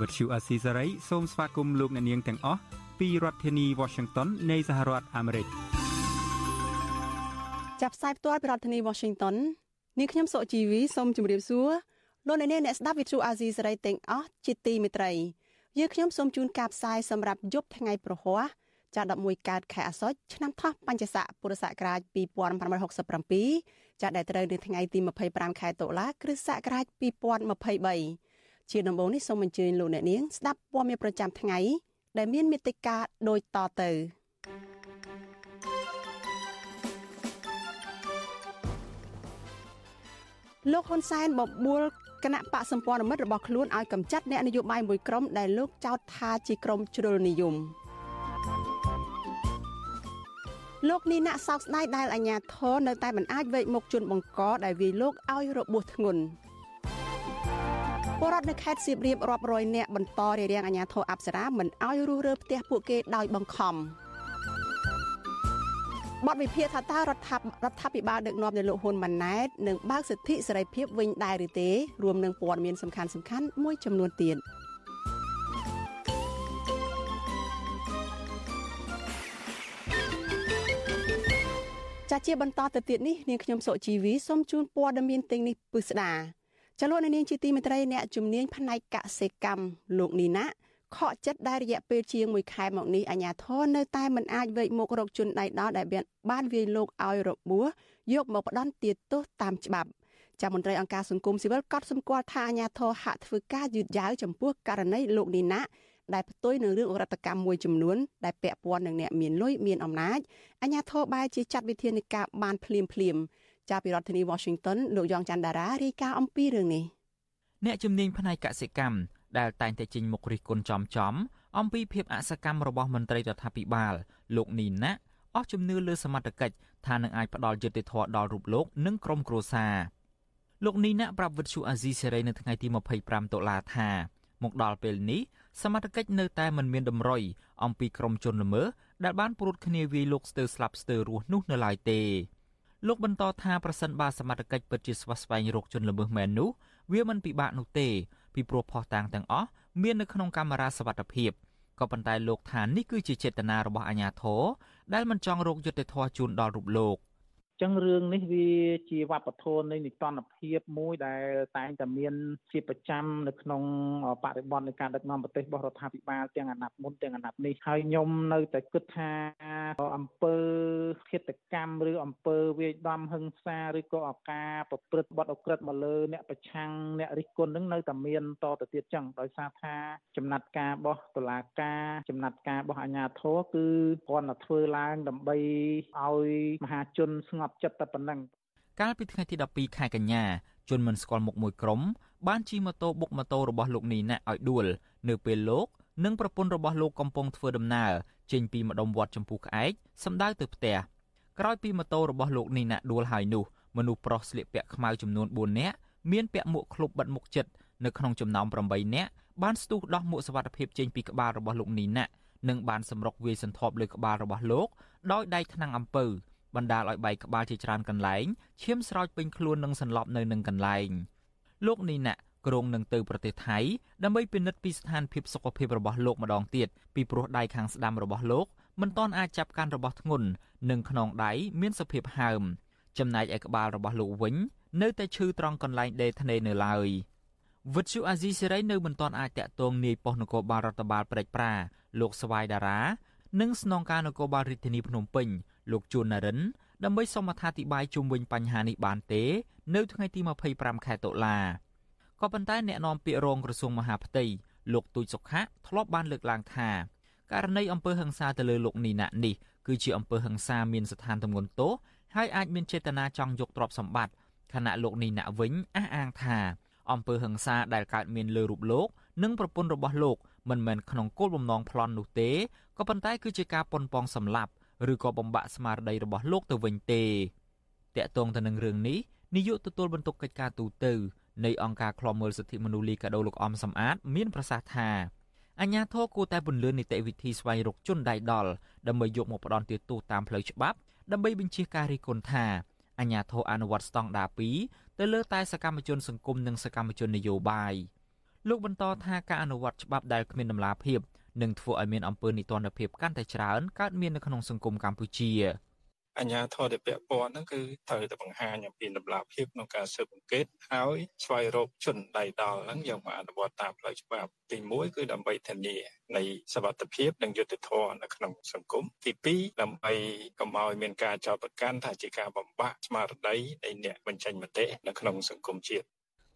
វត្តឈូអាស៊ីសេរីសូមស្វាគមន៍លោកអ្នកនាងទាំងអស់ពីរដ្ឋធានី Washington នៃសហរដ្ឋអាមេរិកចាប់ផ្សាយផ្ទាល់ពីរដ្ឋធានី Washington នាងខ្ញុំសុជីវីសូមជម្រាបសួរលោកអ្នកនាងអ្នកស្ដាប់ Vithu Azisari ទាំងអស់ជាទីមេត្រីយើងខ្ញុំសូមជូនការផ្សាយសម្រាប់យប់ថ្ងៃប្រហ័សចា11កើតខែអាសត់ឆ្នាំថោះបញ្ញស័កពុរសករាជ2567ចាដែលត្រូវនៅថ្ងៃទី25ខែតុលាគ្រិស្តសករាជ2023 ជាដំបូងនេះសូមអញ្ជើញលោកអ្នកនាងស្ដាប់ព័ត៌មានប្រចាំថ្ងៃ ដែលមានមេត្តាដូចតទៅលោកហ៊ុនសែនបបួលគណៈបកសម្ព័ន្ធមិត្តរបស់ខ្លួនឲ្យកម្ចាត់អ្នកនយោបាយមួយក្រុមដែលលោកចោទថាជាក្រុមជ្រុលនិយមលោកនីណាក់សោកស្ដាយដែលអាញាធរនៅតែមិនអាចវេកមុខជន់បង្កដែលវាយលោកឲ្យរបួសធ្ងន់ បរដ្ឋនៅខេត្តសៀមរាបរាប់រយនាក់បន្តរារាំងអាញាធរអប្សរាមិនឲ្យរុះរើផ្ទះពួកគេដោយបង្ខំបទវិភាគថាតើរដ្ឋាភិរដ្ឋាភិបាលដឹកនាំដោយលោកហ៊ុនម៉ាណែតនឹងបើកសិទ្ធិសេរីភាពវិញដែរឬទេរួមនឹងព័ត៌មានសំខាន់សំខាន់មួយចំនួនទៀត។ចាជាបន្តទៅទៀតនេះនាងខ្ញុំសុជីវីសូមជូនព័ត៌មានទាំងនេះពិស្ដា ចលនានាងជាទីមេត្រីអ្នកជំនាញផ្នែកកសិកម្មលោកនីណាខកចិត្តដែលរយៈពេលជាង1ខែមកនេះអាញាធរនៅតែមិនអាចវេកមុខរកជនដៃដល់ដែលបានវាយលោកឲ្យរបួសយកមកផ្ដន់ទាទោសតាមច្បាប់ចាមន្ត្រីអង្គការសង្គមស៊ីវិលកត់សម្គាល់ថាអាញាធរហាក់ធ្វើការយឺតយ៉ាវចំពោះករណីលោកនីណាដែលផ្ទុយនឹងរឿងអរដ្ឋកម្មមួយចំនួនដែលពាក់ព័ន្ធនឹងអ្នកមានលុយមានអំណាចអាញាធរបែរជាចាត់វិធានការបានភ្លាមភ្លាម ចាប់ពីរដ្ឋធានី Washington លោកយ៉ងច័ន្ទដារារាយការណ៍អំពីរឿងនេះអ្នកជំនាញផ្នែកកសិកម្មដែលតែងតែចេញមុខរិះគន់ចំចំអំពីភាពអសកម្មរបស់មន្ត្រីរដ្ឋាភិបាល លោកនីណាអស់ជំនឿលើសមត្ថកិច្ចថានឹងអាចផ្ដល់យុត្តិធម៌ដល់រូបលោកនិងក្រុមគ្រួសារលោកនីណាប្រាប់វិទ្យុអាស៊ីសេរីនៅថ្ងៃទី25តុលាថាមកដល់ពេលនេះសមត្ថកិច្ចនៅតែមិនមានតម្រុយអំពីក្រុមជនល្មើសដែលបានព្រួតគ្នាវាយលោកស្ទើរស្លាប់ស្ទើររស់នោះនៅឡើយទេ លោកបន្តថាប្រសិនបើសមត្ថកិច្ចពិតជាស្វះស្វែងរកជនល្មើសមែននោះវាមិនពិបាកនោះទេពីព្រោះផុសតាងទាំងអស់មាននៅក្នុងកាមេរ៉ាសវត្ថិភាពក៏ប៉ុន្តែលោកថានេះគឺជាចេតនារបស់អាជ្ញាធរដែលមិនចង់រកយុត្តិធម៌ជូនដល់រូបលោក ចឹងរឿងនេះវាជាវប្បធម៌នៃនិតនភាពមួយដែលតែងតែមានជាប្រចាំនៅក្នុងបរិបទនៃការដឹកនាំប្រទេសរបស់រដ្ឋាភិបាលទាំងអាណត្តិមុនទាំងអាណត្តិនេះហើយខ្ញុំនៅតែគិតថាអំពើឃាតកម្មឬអំពើវាយដំហិង្សាឬក៏អការប្រព្រឹត្តបទអក្រិតមកលើអ្នកប្រឆាំងអ្នករិះគន់នឹងនៅតែមានតទៅទៀតចឹងដោយសារថាចំណាត់ការរបស់តុលាការចំណាត់ការរបស់អាជ្ញាធរគឺគ្រាន់តែធ្វើឡើងដើម្បីឲ្យមហាជនស្ងប់ប់ចិត្តតែប៉ុណ្ណឹងកាលពីថ្ងៃទី12ខែកញ្ញាជនមិនស្គាល់មុខមួយក្រុមបានជិះម៉ូតូបុកម៉ូតូរបស់លោកនីណាឲ្យដួល នៅពេលលោកនិងប្រពន្ធរបស់លោកកំពុងធ្វើដំណើរចេញពីម្ដុំវត្តចម្ពោះក្អែកសម្ដៅទៅផ្ទះក្រោយពីម៉ូតូរបស់លោកនីណាដួលហើយនោះមនុស្សប្រុសស្លៀកពាក់ខ្មៅចំនួន4នាក់មានពាក់មួកឃ្លុបបិទមុខជិតនៅក្នុងចំណោម8នាក់បានស្ទុះដោះមួកសុវត្ថិភាពចេញពីក្បាលរបស់លោកនីណានិងបានសម្រុកវាយសន្ធាប់លើក្បាលរបស់លោកដោយដៃថ្នាំងអំពៅ បណ្ដាលឲ្យបែកក្បាលជាច្រើនកន្លែងឈាមស្រោចពេញខ្លួននិងសន្លប់នៅនឹងកន្លែងលោកនីណាគ្រងនឹងទៅប្រទេសថៃដើម្បីពិនិត្យពីស្ថានភាពសុខភាពរបស់លោកម្ដងទៀតពីព្រោះដៃខាងស្ដាំរបស់លោកមិនទាន់អាចចាប់កាន់របស់ធ្ងន់និងខ្នងដៃមានសភាពហើម ចំណែកឯក្បាលរបស់លោកវិញ នៅតែឈឺត្រង់កន្លែងដេធ្នេនៅឡើយវិទ្យុអាស៊ីសេរីនៅមិនទាន់អាចតាក់ទងនាយប៉ុស្តិ៍នគរបាលរដ្ឋបាលព្រែកប្រា លោកស្វាយតារា និងស្នងការនគរបាលរាជធានីភ្នំពេញ លោកជួននរិនដើម្បីសូមអត្ថាធិប្បាយជុំវិញបញ្ហានេះបានទេ នៅថ្ងៃទី25ខែតុលាក៏ប៉ុន្តែអ្នកនាំពាក្យរងក្រសួងមហាផ្ទៃលោកទូចសុខៈធ្លាប់បានលើកឡើងថាករណីអំពើហិង្សាទៅលើលោកនីណានេះគឺជាអំពើហិង្សាមានស្ថានទម្ងន់ទោសហើយអាចមានចេតនាចង់យកទ្រព្យសម្បត្តិខណៈលោកនីណាវិញអះអាងថាអំពើហិង្សាដែលកើតមានលើរូបលោកនិងប្រពន្ធរបស់លោកមិនមែនក្នុងគោលបំណងប្លន់នោះទេក៏ប៉ុន្តែគឺជាការប៉ុនប៉ងសម្លាប់ ឬក៏បំបាក់ស្មារតីរបស់លោកទៅវិញទេតាក់ទងទៅនឹងរឿងនេះនាយកទទួលបន្ទុកកិច្ចការទូតនៃអង្គការឃ្លាំមើលសិទ្ធិមនុស្សលីកាដូលោកអំសំអាត មានប្រសាសន៍ថាអញ្ញាធរគួរតែពន្លឿននីតិវិធីស្វែងរកជនដៃដល់ដើម្បីយកមកផ្ដន់ទោសតាមផ្លូវច្បាប់ដើម្បីបញ្ជាការរីគុណថាអញ្ញាធរអនុវត្តស្តង់ដារ2ទៅលើតែសកម្មជនសង្គមនិងសកម្មជននយោបាយលោកបន្តថាការអនុវត្តច្បាប់ដែលគ្មានដំណាភាព នឹងធ្វើឲ្យមានអំពើនីតិរដ្ឋភាពកាន់តែច្រើនកើតមាននៅក្នុងសង្គមកម្ពុជាអញ្ញាធរដែលពាក់ព័ន្ធហ្នឹងគឺត្រូវតែបង្ហាញអំពីដំណាភាពក្នុងការស៊ើបអង្កេតហើយស្វែងរកជនដៃដល់ហ្នឹងយកមកអនុវត្តតាមផ្លូវច្បាប់ទី1គឺដើម្បីធានានៃសវត្ថភាពនិងយុត្តិធម៌នៅក្នុងសង្គមទី2ដើម្បីកុំឲ្យមានការចោទប្រកាន់ថាជាការបំបាក់ស្មារតីនៃអ្នកបញ្ចេញមតិនៅក្នុងសង្គមជាតិ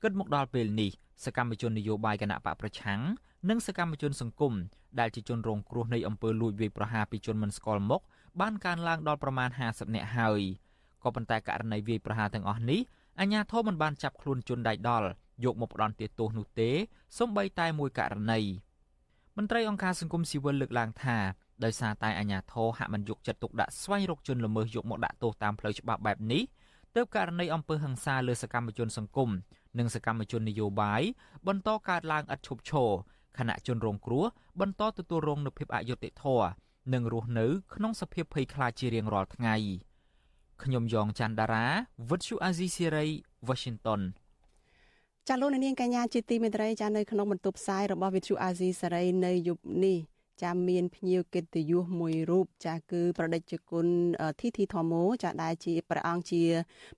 គិតមកដល់ពេលនេះសកម្មជននយោបាយគណៈបកប្រឆាំង និងសកម្មជនសង្គមដែលជាជនរងគ្រោះនៃអំពើលួចវាយប្រហារពីជនមិនស្គាល់មុខបានកើនឡើងដល់ប្រមាណ50នាក់ហើយក៏ប៉ុន្តែករណីវាយប្រហារទាំងអស់នេះអាជ្ញាធរមិនបានចាប់ខ្លួនជនដៃដល់យកមកផ្ដន់ទោសនោះទេសូម្បីតែមួយករណីមន្ត្រីអង្គការសង្គមស៊ីវិលលើកឡើងថាដោយសារតែអាជ្ញាធរហាក់មិនយកចិត្តទុកដាក់ស្វែងរកជនល្មើសយកមកដាក់ទោសតាមផ្លូវច្បាប់បែបនេះទើបករណីអំពើហិង្សាលើសកម្មជនសង្គមនិងសកម្មជននយោបាយបន្តកើតឡើងឥតឈប់ឈរ ខណៈជនរងគ្រោះបន្តទទួលរងនូវភាពអយុត្តិធម៌និងរស់នៅក្នុងសភាពភ័យខ្លាចជារៀងរាល់ថ្ងៃខ្ញុំយ៉ងច័ន្ទដារាវិទ្យុអាស៊ីសេរី Washington ចាលោកនាងកញ្ញាជាទីមេត្រីចានៅក្នុងបន្ទប់ផ្សាយរបស់វិទ្យុអាស៊ីសេរីនៅយប់នេះ ចាមានភ្ញៀវកិត្តិយសមួយរូបចាគឺប្រដេជគុណធីធីធម្មោចាដែលជាព្រះអង្គជា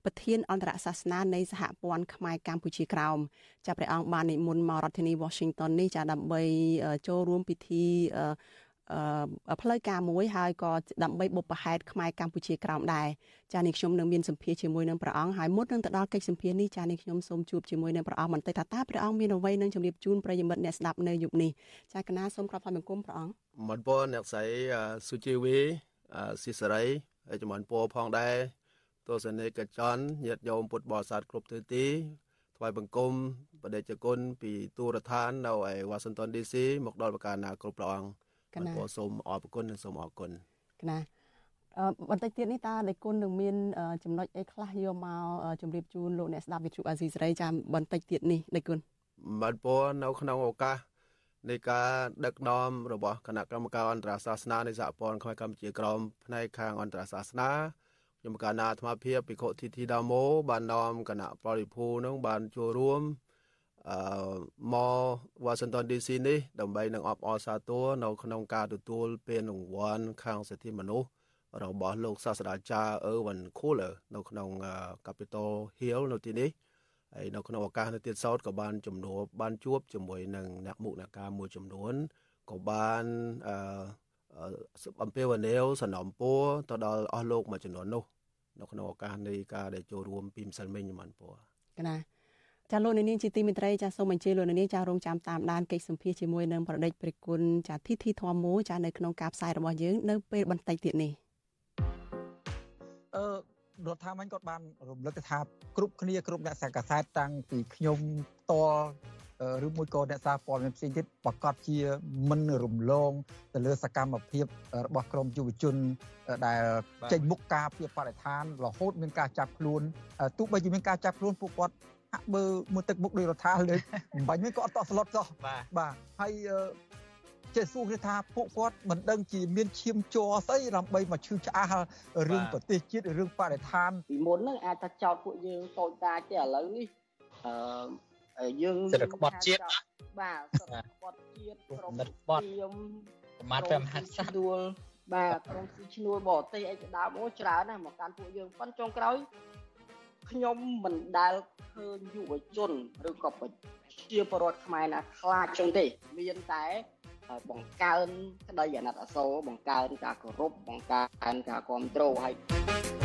ប្រធានអន្តរសាសនានៃសហព័ន្ធខ្មែរកម្ពុជាក្រោមចាព្រះអង្គបាននិមន្តមករដ្ឋធានី Washington នេះចាដើម្បីចូលរួមពិធី ផ្លូវការមួយហើយក៏ដើម្បីបុព្វហេតុខ្មែរកម្ពុជាក្រោមដែរចានេះខ្ញុំនឹងមានសម្ភារជាមួយនឹងព្រះអង្គហើយមុននឹងទៅដល់កិច្ចសម្ភារនេះចានេះខ្ញុំសូមជួបជាមួយនឹងព្រះអង្គបន្តិចថាតើព្រះអង្គមានអ្វីនឹងជម្រាបជូនប្រិយមិត្តអ្នកស្ដាប់នៅយប់នេះចាកណាសូមក្រាបថ្វាយបង្គំព្រះអង្គមិនពរអ្នកស្រីសុជីវីស៊ីសរីហើយជំរាបពរផងដែរទស្សនិកជនញាតិញោមពុទ្ធបរិស័ទគ្រប់ទិសទីថ្វាយបង្គំបដិជគុណពីទូរដ្ឋាននៅឯ Washington DC មកដល់ប្រការណាគ្រប់ព្រះអង្គ កណាសូមអរគុណនិងសូមអរគុណកណាអឺបន្តិចទៀតនេះតើដៃគុណនឹងមានចំណុចអីខ្លះយកមកជម្រាបជូនលោកអ្នកស្ដាប់វិទ្យុអាស៊ីសេរីចាំបន្តិចទៀតនេះដៃគុណបាទពរនៅក្នុងឱកាសនៃការដឹកនាំរបស់គណៈកម្មការអន្តរសាសនានៃសហព័ន្ធខ្មែរកម្ពុជាក្រមផ្នែកខាងអន្តរសាសនាខ្ញុំកាលណាអាត្មាភាពភិក្ខុធីធីដាម៉ូបាននាំគណៈបរិភូនឹងបានចូលរួម អឺមក Washington DC នេះដើម្បីនឹងអបអរសាទរនៅក្នុងការទទួលពានរង្វាន់ខាងសិទ្ធិមនុស្សរបស់លោកសាស្ត្រាចារ្យ Erwin Kohler នៅក្នុង Capitol Hill នៅទីនេះហើយនៅក្នុងឱកាសនៅទៀតសោតក៏បានជំនួបបានជួបជាមួយនឹងអ្នកមុខអ្នកការមួយចំនួនក៏បានអឺអំពាវនាវសំណពរទៅដល់អស់លោកមួយចំនួននោះ នៅក្នុងឱកាសនៃការដែលចូលរួមពីម្សិលមិញមិនពរកណា ចាលោកនាងជាទីមេត្រីចាសូមអញ្ជើញលោកនាងចារងចាំតាមដានកិច្ចសម្ភាសជាមួយនឹងប្រដេចព្រះគុណចាធីធីធម្មូចានៅក្នុងការផ្សាយរបស់យើងនៅពេលបន្តិចទៀតនេះអឺរដ្ឋាភិបាលគាត់បានរំលឹកថាគ្រប់គ្នាគ្រប់អ្នកសារកាសែតតាំងពីខ្ញុំតឬមួយក៏អ្នកសារព័ត៌មានផ្សេងទៀតប្រកាសជាមិនរំលងទៅលើសកម្មភាពរបស់ក្រមយុវជនដែលចេញមុខការពីបរិស្ថានរហូតមានការចាប់ខ្លួនទោះបីជាមានការចាប់ខ្លួនពួកគាត់ ហាក់បើមើលទឹកមុខដោយរដ្ឋាលើបំបញ្ញវិញក៏អត់តក់ស្លុតសោះបាទហើយចេះសួរគេថាពួកគាត់មិនដឹងជាមានឈាមជ័រស្អីដើម្បីមកឈឺឆ្អះរឿងប្រទេសជាតិរឿងបរិស្ថានពីមុនហ្នឹងអាចថាចោតពួកយើងតូចតាចទេឥឡូវនេះអឺយើងសិទ្ធិក្បត់ជាតិបាទសិទ្ធិក្បត់ជាតិក្រុមសិទ្ធិក្បត់ខ្ញុំប្រមាថព្រះមហាក្សត្រដួលបាទក្រុមស៊ីឈ្នួលបរទេសអីជាដើមអូច្រើនណាស់មកកាន់ពួកយើងប៉ុន្តែចុងក្រោយ ខ្ញុំមិនដែលឃើញយុវជនឬក៏ប្រជាពលរដ្ឋខ្មែរណាខ្លាចចឹងទេ មានតែបង្កើនក្តីអាណិតអាសូរបង្កើនការគោរពបង្កើនការគ្រប់គ្រងហើយ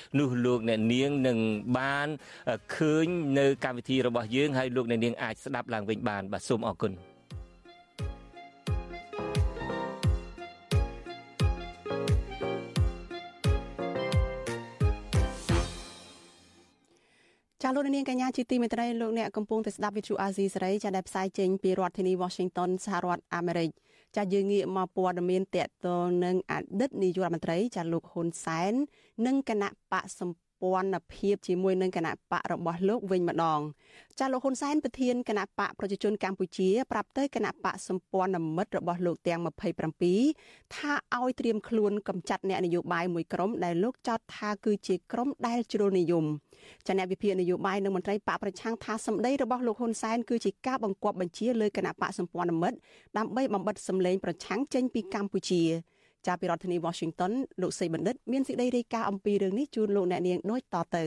នោះលោកអ្នកនាងនឹងបានឃើញនៅកម្មវិធីរបស់យើងហើយលោកអ្នកនាងអាចស្ដាប់ឡើងវិញបានបាទសូមអរគុណចាលោកនាងកញ្ញាជាទីមេត្រីលោកអ្នកកំពុងតែស្ដាប់វិទ្យុអាស៊ីសេរីចាដែលផ្សាយចេញពីរដ្ឋធានី Washington សហរដ្ឋអាមេរិក ចាយើងងាកមកព័ត៌មានតកតនឹងអតីតនាយករដ្ឋមន្ត្រីចាលោកហ៊ុនសែននិងគណៈបកសម្ព័ន្ធភាពជាមួយនឹងគណៈបករបស់លោកវិញម្ដងចាលោកហ៊ុនសែនប្រធានគណៈបកប្រជាជនកម្ពុជាប្រាប់ទៅគណៈបកសម្ព័ន្ធមិត្តរបស់លោកទាំង27ថាឲ្យត្រៀមខ្លួនកម្ចាត់អ្នកនយោបាយមួយក្រុមដែលលោកចោទថាគឺជាក្រុមដែលជ្រុលនិយមចាអ្នកវិភាគនយោបាយនិងមន្ត្រីបកប្រឆាំងថាសម្ដីរបស់លោកហ៊ុនសែនគឺជាការបង្គាប់បញ្ជាលើគណៈបកសម្ព័ន្ធមិត្តដើម្បីបំបិតសម្លេងប្រឆាំងចេញពីកម្ពុជា ចាប់ពីរដ្ឋធានី Washington លោកសីបណ្ឌិតមានសេចក្តីរាយការណ៍អំពីរឿងនេះជូនលោកអ្នកនាងដូចតទៅ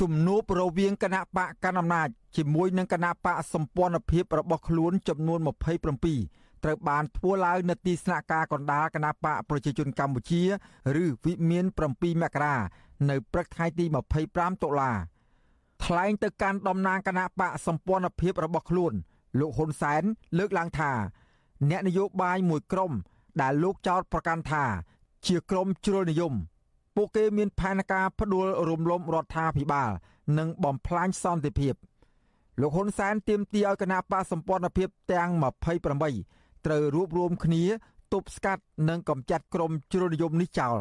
ជំនួបរវាងគណៈបកកណ្ដាលអំណាចជាមួយនឹងគណៈបកសម្ព័ន្ធភាពរបស់ខ្លួនចំនួន27ត្រូវបានធ្វើឡើងនៅទីស្នាក់ការកណ្ដាលគណៈបកប្រជាជនកម្ពុជា ឬវិមាន7មករានៅព្រឹកថ្ងៃទី25តុលាថ្លែងទៅកាន់តំណាងគណៈបកសម្ព័ន្ធភាពរបស់ខ្លួន លោកហ៊ុនសែនលើកឡើងថា អ្នកនយោបាយមួយក្រុម ដែលលោកចោទប្រកាន់ថា ជាក្រុមជ្រុលនិយមពួកគេមានផែនការផ្ដួលរំលំរដ្ឋាភិបាល និងបំផ្លាញសន្តិភាពលោកហ៊ុនសែនទាមទារឲ្យគណៈបកសម្ព័ន្ធភាពទាំង28ត្រូវរួបរวมគ្នាទប់ស្កាត់និងកម្ចាត់ក្រុមជ្រុលនិយមនេះចោល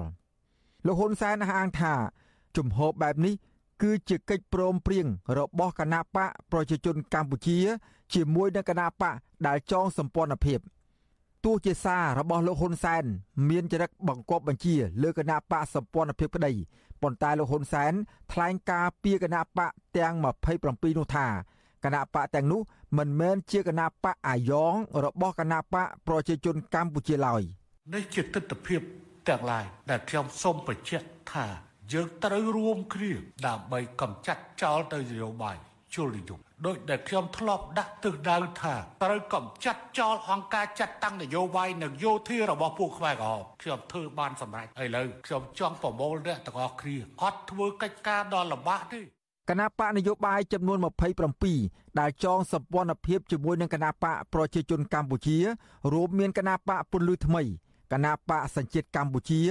លោកហ៊ុនសែនអះអាងថាជំហរបែបនេះគឺជាកិច្ចព្រមព្រៀងរបស់គណៈបកប្រជាជនកម្ពុជា ជាមួយនឹងគណៈបកដែលចងសម្ព័ន្ធភាព។ ទោះជាសាររបស់លោកហ៊ុនសែនមានចរិតបង្គាប់បញ្ជាលើគណៈបកសម្ព័ន្ធភាពក្តីប៉ុន្តែលោកហ៊ុនសែនថ្លែងការពីគណៈបកទាំង27នោះថាគណៈបកទាំងនោះមិនមែនជាគណៈបកអាយ៉ងរបស់គណៈបកប្រជាជនកម្ពុជាឡើយនេះជាទស្សនវិជ្ជាទាំងឡាយដែលខ្ញុំសូមបញ្ជាក់ថាយើងត្រូវរួមគ្នាដើម្បីកម្ចាត់ចោលទៅនយោបាយជលនិយម ដោយដែលខ្ញុំធ្លាប់ដាក់ទិសដៅថាត្រូវកំចាត់ចោលអង្គការចាត់តាំងនយោបាយនិងយោធារបស់ពួកខ្មែរក្រហមខ្ញុំធ្វើបានសម្រេចឥឡូវខ្ញុំចង់ប្រមូលអ្នកទាំងអស់គ្នាអត់ធ្វើកិច្ចការដ៏លំបាកទេគណៈបកនយោបាយចំនួន27ដែលចងសម្ព័ន្ធភាពជាមួយនឹងគណៈបកប្រជាជនកម្ពុជារួមមានគណៈបកពលឺថ្មីគណៈបកសញ្ជាតិកម្ពុជា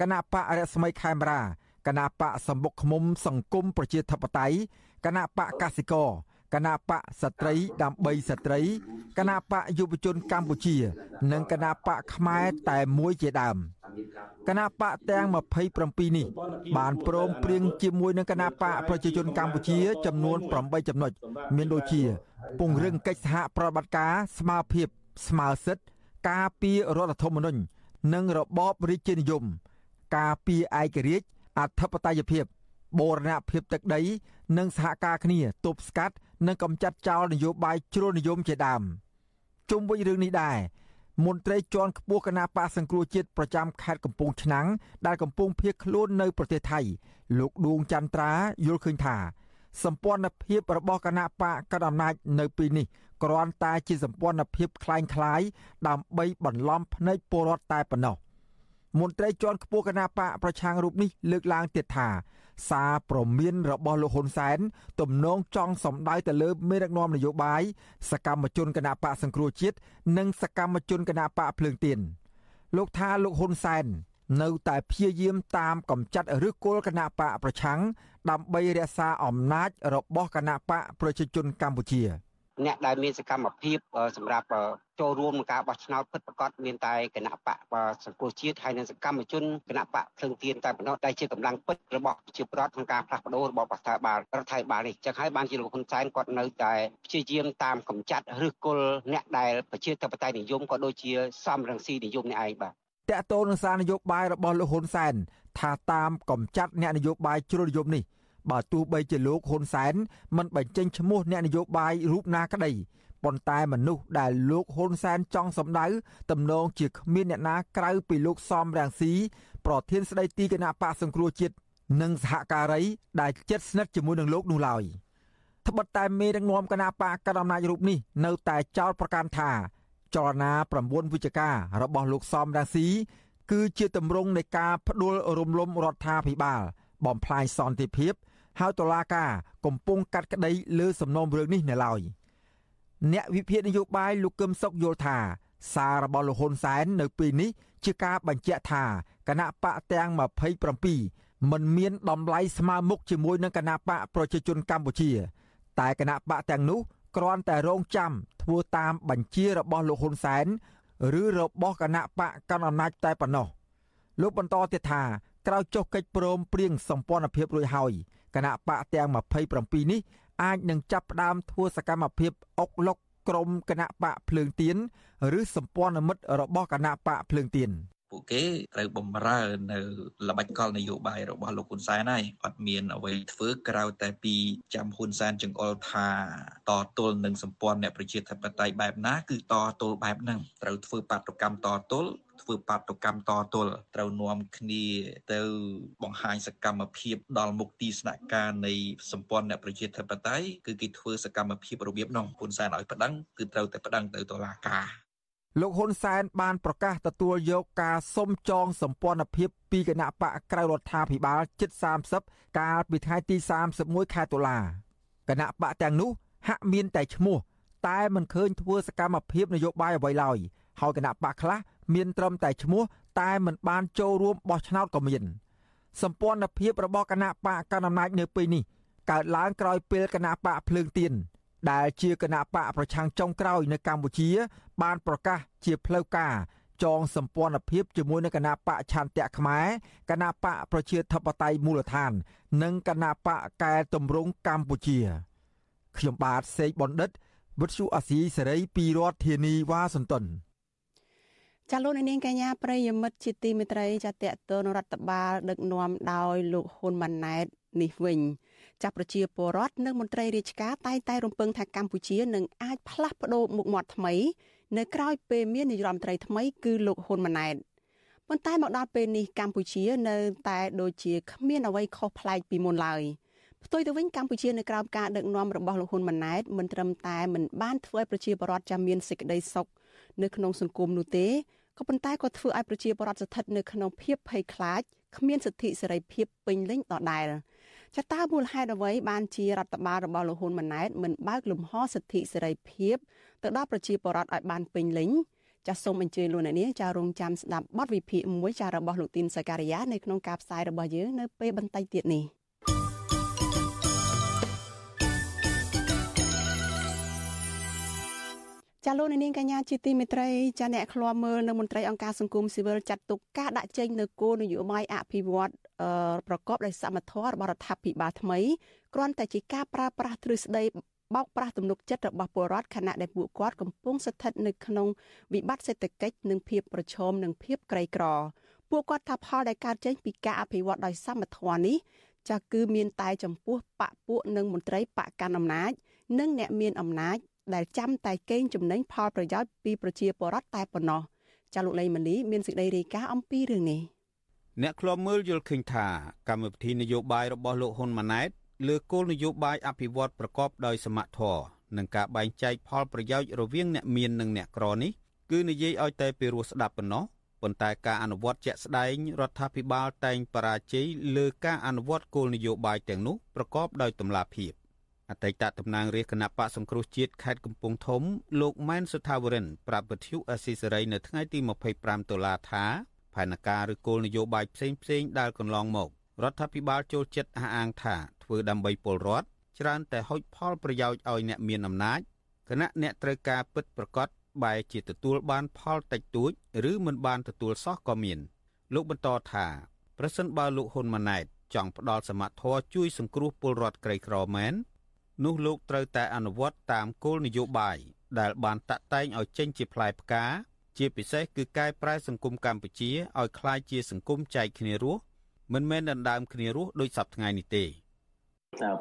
គណៈបករស្មីខេមរាគណៈបកសម្បុកឃុំសង្គមប្រជាធិបតេយ្យគណៈបកកសិករ គណៈបកស្ត្រីដើម្បីស្ត្រីគណៈបកយុវជនកម្ពុជា និងគណៈបកខ្មែរតែមួយជាដើមគណៈបកទាំង27នេះបានព្រមព្រៀងជាមួយនឹងគណៈបកប្រជាជនកម្ពុជា ចំនួន8ចំណុចមានដូចជា ពង្រឹងកិច្ចសហប្រតិបត្តិការស្មារភាពស្មារសិទ្ធិការពាររដ្ឋធម្មនុញ្ញនិងរបបរាជានិយម ការពារឯករាជ្យអធិបតេយ្យភាពបូរណភាពទឹកដី និងសហការគ្នាទប់ស្កាត់ និងកម្ចាត់ចោលនយោបាយជ្រុលនិយមជាដើមជុំវិញរឿងនេះដែរមន្ត្រីជាន់ខ្ពស់គណៈបកសង្គ្រោះជាតិប្រចាំខេត្តកំពង់ឆ្នាំងដែលកំពុងភៀសខ្លួននៅប្រទេសថៃលោកឌួងចន្ទ្រាយល់ឃើញថា សម្ព័ន្ធភាពរបស់គណៈបកកណ្ដាលអំណាចនៅពេលនេះគ្រាន់តែជាសម្ព័ន្ធភាពคล้ายៗដើម្បីបន្លំភ្នែកពលរដ្ឋតែប៉ុណ្ណោះមន្ត្រីជាន់ខ្ពស់គណៈបកប្រឆាំងរូបនេះលើកឡើងទៀតថា សារព្រមានរបស់លោកហ៊ុនសែនទំនងចង់សម្ដៅទៅលើមេដឹកនាំនយោបាយសកម្មជនគណបកសង្គ្រោះជាតិនិងសកម្មជនគណបកភ្លើងទៀនលោកថាលោកហ៊ុនសែននៅតែព្យាយាមតាមកម្ចាត់ឬគល់គណបកប្រឆាំងដើម្បីរក្សាអំណាចរបស់គណបកប្រជាជនកម្ពុជា។ អ្នកដែលមានសកម្មភាពសម្រាប់ចូលរួមក្នុងការបោះឆ្នោតពិតប្រាកដមានតែគណៈបកសង្គមជាតិហើយនិងសកម្មជនគណៈបកភ្លឹងទៀនតែប៉ុណ្ណោះដែលជាកម្លាំងពិតរបស់ប្រជាប្រដ្ឋក្នុងការផ្លាស់ប្ដូររបបរដ្ឋាភិបាលរដ្ឋាភិបាលនេះចឹងហើយបានជាលោកហ៊ុនសែនគាត់នៅតែព្យាយាមតាមកម្ចាត់ឬគល់អ្នកដែលប្រជាធិបតេយ្យនិយមក៏ដូចជាសំរងស៊ីនិយមនេះឯងបាទតកតូននឹងសារនយោបាយរបស់លោកហ៊ុនសែនថាតាមកំចាត់អ្នកនយោបាយជ្រុលនិយមនេះ បើទោះបីជាលោកហ៊ុនសែនមិនបញ្ចេញឈ្មោះអ្នកនយោបាយរូបណាក្តីប៉ុន្តែមនុស្សដែលលោកហ៊ុនសែនចង់សម្ដៅទំនងជាគ្មានអ្នកណាក្រៅពីលោកសំរាំងស៊ីប្រធានស្ដីទីគណៈបកសង្គ្រោះជាតិនិងសហការីដែលជិតស្និទ្ធជាមួយនឹងលោកនោះឡើយត្បិតតែមេដឹកនាំគណៈបកកណ្ដាលអំណាចរូបនេះនៅតែចោទប្រកាន់ថាចលនា9វិជ្ជការរបស់លោកសំរាំងស៊ីគឺជាទម្រង់នៃការផ្ដួលរំលំរដ្ឋាភិបាលបំផ្លាញសន្តិភាព ហើយតុលាការកំពុងកាត់ក្តីលើសំណុំរឿងនេះនៅឡើយអ្នកវិភាគនយោបាយលោកកឹមសុខយល់ថា សាររបស់លោកហ៊ុនសែននៅពេលនេះជាការបញ្ជាក់ថាគណៈបកទាំង27មិនមានតម្លៃស្មើមុខជាមួយនឹងគណៈបកប្រជាជនកម្ពុជា តែគណៈបកទាំងនោះគ្រាន់តែរងចាំធ្វើតាមបញ្ជារបស់លោកហ៊ុនសែនឬរបស់គណៈបកកណ្ដាលអំណាចតែប៉ុណ្ណោះលោកបន្តទៀតថាក្រោយចុះកិច្ចព្រមព្រៀងសម្ព័ន្ធភាពរួចហើយ គណៈបកទាំង27នេះអាចនឹងចាប់ផ្ដើមធ្វើសកម្មភាពអុកលុកក្រុមគណៈបកភ្លើងទៀនឬសម្ព័ន្ធមិត្តរបស់គណៈបកភ្លើងទៀន ពួកគេត្រូវបំរើនៅល្បិចកលនយោបាយរបស់លោកហ៊ុនសែនហើយអត់មានអ្វីធ្វើក្រៅតែពីចាំហ៊ុនសែនចង្អុលថាតទល់នឹងសម្ព័ន្ធអ្នកប្រជាធិបតេយ្យបែបណាគឺតទល់បែបហ្នឹងត្រូវធ្វើបាតុកម្មតទល់ធ្វើបាតុកម្មតទល់ត្រូវនាំគ្នាទៅបង្ហាញសកម្មភាពដល់មុខទីស្នាក់ការនៃសម្ព័ន្ធអ្នកប្រជាធិបតេយ្យគឺគេធ្វើសកម្មភាពរបៀបនោះហ៊ុនសែនឲ្យប្តឹងគឺត្រូវតែប្តឹងទៅតុលាការ លោកហ៊ុនសែនបានប្រកាសទទួលយកការសុំចងសម្ព័ន្ធភាពពីគណៈបកក្រៅរដ្ឋាភិបាលជិត30កាលពីថ្ងៃទី31ខែតុលាគណៈបកទាំងនោះហាក់មានតែឈ្មោះតែមិនឃើញធ្វើសកម្មភាពនយោបាយអ្វីឡើយហើយគណៈបកខ្លះមានត្រឹមតែឈ្មោះតែមិនបានចូលរួមបោះឆ្នោតក៏មានសម្ព័ន្ធភាពរបស់គណៈបកកណ្ដាលអំណាចនៅពេលនេះកើតឡើងក្រោយពេលគណៈបកភ្លើងទៀន ដែលជាគណៈបកប្រឆាំងចុងក្រោយនៅកម្ពុជា បានប្រកាសជាផ្លូវការចងសម្ព័ន្ធភាពជាមួយនឹងគណៈបកឆន្ទៈខ្មែរគណៈបកប្រជាធិបតេយ្យមូលដ្ឋាន និងគណៈបកកែតម្រង់កម្ពុជា ខ្ញុំបាទសេកបណ្ឌិតវិទ្យុអាស៊ីសេរីពីរដ្ឋធានីវ៉ាស៊ីនតោនចាលោកនាងកញ្ញាប្រិយមិត្តជាទីមេត្រីចាតតទៅនរដ្ឋបាលដឹកនាំដោយលោកហ៊ុនម៉ាណែតនេះវិញ ចាស់ប្រជាពលរដ្ឋនិងមន្ត្រីរាជការតែងតែរំពឹងថាកម្ពុជានឹងអាចផ្លាស់ប្ដូរមុខមាត់ថ្មី នៅក្រៅពេលមាននាយរដ្ឋមន្ត្រីថ្មីគឺលោកហ៊ុនម៉ាណែតប៉ុន្តែមកដល់ពេលនេះកម្ពុជានៅតែដូចជាគ្មានអ្វីខុសប្លែកពីមុនឡើយផ្ទុយទៅវិញកម្ពុជានៅក្រោមការដឹកនាំរបស់លោកហ៊ុនម៉ាណែតមិនត្រឹមតែមិនបានធ្វើឲ្យប្រជាពលរដ្ឋចាំមានសេចក្តីសុខនៅក្នុងសង្គមនោះទេក៏ប៉ុន្តែក៏ធ្វើឲ្យប្រជាពលរដ្ឋស្ថិតនៅក្នុងភាពភ័យខ្លាចគ្មានសិទ្ធិសេរីភាពពេញលេញដដែល ចតើមូលហេតុអ្វីបានជារដ្ឋបាលរបស់លោកហ៊ុនម៉ាណែតមិនបើកលំហសិទ្ធិសេរីភាពទៅដល់ប្រជាពលរដ្ឋឲ្យបានពេញលេញចាសសូមអញ្ជើញលោកអ្នកនាងចារងចាំស្ដាប់បទវិភាគមួយចារបស់លោកទីនសការីយ៉ានៅក្នុងការផ្សាយរបស់យើងនៅពេលបន្តិចទៀតនេះ ចាលោកនាងកញ្ញាជាទីមេត្រីចាអ្នកឃ្លាំមើលនៅមន្ត្រីអង្គការសង្គមស៊ីវិលចាត់ទុកការដាក់ចេញនៅគោលនយោបាយអភិវឌ្ឍប្រកបដោយសមត្ថភាពរបស់រដ្ឋាភិបាលថ្មីគ្រាន់តែជាការប្រើប្រាស់ទ្រឹស្ដីបោកប្រាស់ទំនុកចិត្តរបស់ពលរដ្ឋខណៈដែលពួកគាត់កំពុងស្ថិតនៅក្នុងវិបត្តិសេដ្ឋកិច្ចនិងភាពប្រឈមនិងភាពក្រីក្រពួកគាត់ថាផលដែលកើតចេញពីការអភិវឌ្ឍដោយសមត្ថភាពនេះចាស់គឺមានតែចំពោះបពពួកនិងមន្ត្រីបកកាន់អំណាច និងអ្នកមានអំណាច ដែលចាំតែកេងចំណេញផលប្រយោជន៍ពីប្រជាពលរដ្ឋតែប៉ុណ្ណោះចាលោកលេងម៉ាលីមានសេចក្តីរាយការណ៍អំពីរឿងនេះអ្នកឃ្លាំមើលយល់ឃើញថាកម្មវិធីនយោបាយរបស់លោកហ៊ុនម៉ាណែតលើគោលនយោបាយអភិវឌ្ឍប្រកបដោយសមត្ថភាពនិងការបែងចែកផលប្រយោជន៍រវាងអ្នកមាននិងអ្នកក្រនេះគឺនិយាយឲ្យតែពីរសស្ដាប់ប៉ុណ្ណោះប៉ុន្តែការអនុវត្តជាក់ស្ដែងរដ្ឋាភិបាលតែងបរាជ័យលើការអនុវត្តគោលនយោបាយទាំងនោះប្រកបដោយតម្លាភាព អតីតតំណាងរាជគណៈបកសង្គ្រោះជាតិខេត្តកំពង់ធំ លោកម៉ែនសុថាវរិនប្រាប់វិទ្យុអស៊ីសេរីនៅថ្ងៃទី25ដុល្លារថាផែនការឬគោលនយោបាយផ្សេងផ្សេងដែលកន្លងមករដ្ឋាភិបាលចូលចិត្តអះអាងថាធ្វើដើម្បីពលរដ្ឋច្រើនតែហុចផលប្រយោជន៍ឲ្យអ្នកមានអំណាចគណៈអ្នកត្រូវការពិតប្រកបបែរជាទទួលបានផលតិចតួចឬមិនបានទទួលសោះក៏មាន លោកបន្តថាប្រសិនបើលោកហ៊ុនម៉ាណែតចង់ផ្ដល់សមត្ថភាពជួយសង្គ្រោះពលរដ្ឋក្រីក្រមែន នោះលោកត្រូវតែអនុវត្តតាមគោលនយោបាយដែលបានតាក់តែងឲ្យចេញជាផ្លែផ្កាជាពិសេសគឺកែប្រែសង្គមកម្ពុជាឲ្យคล้ายជាសង្គមចែកគ្នារស់ មិនមែនដណ្ដើមគ្នារស់ដោយសពថ្ងៃនេះទេ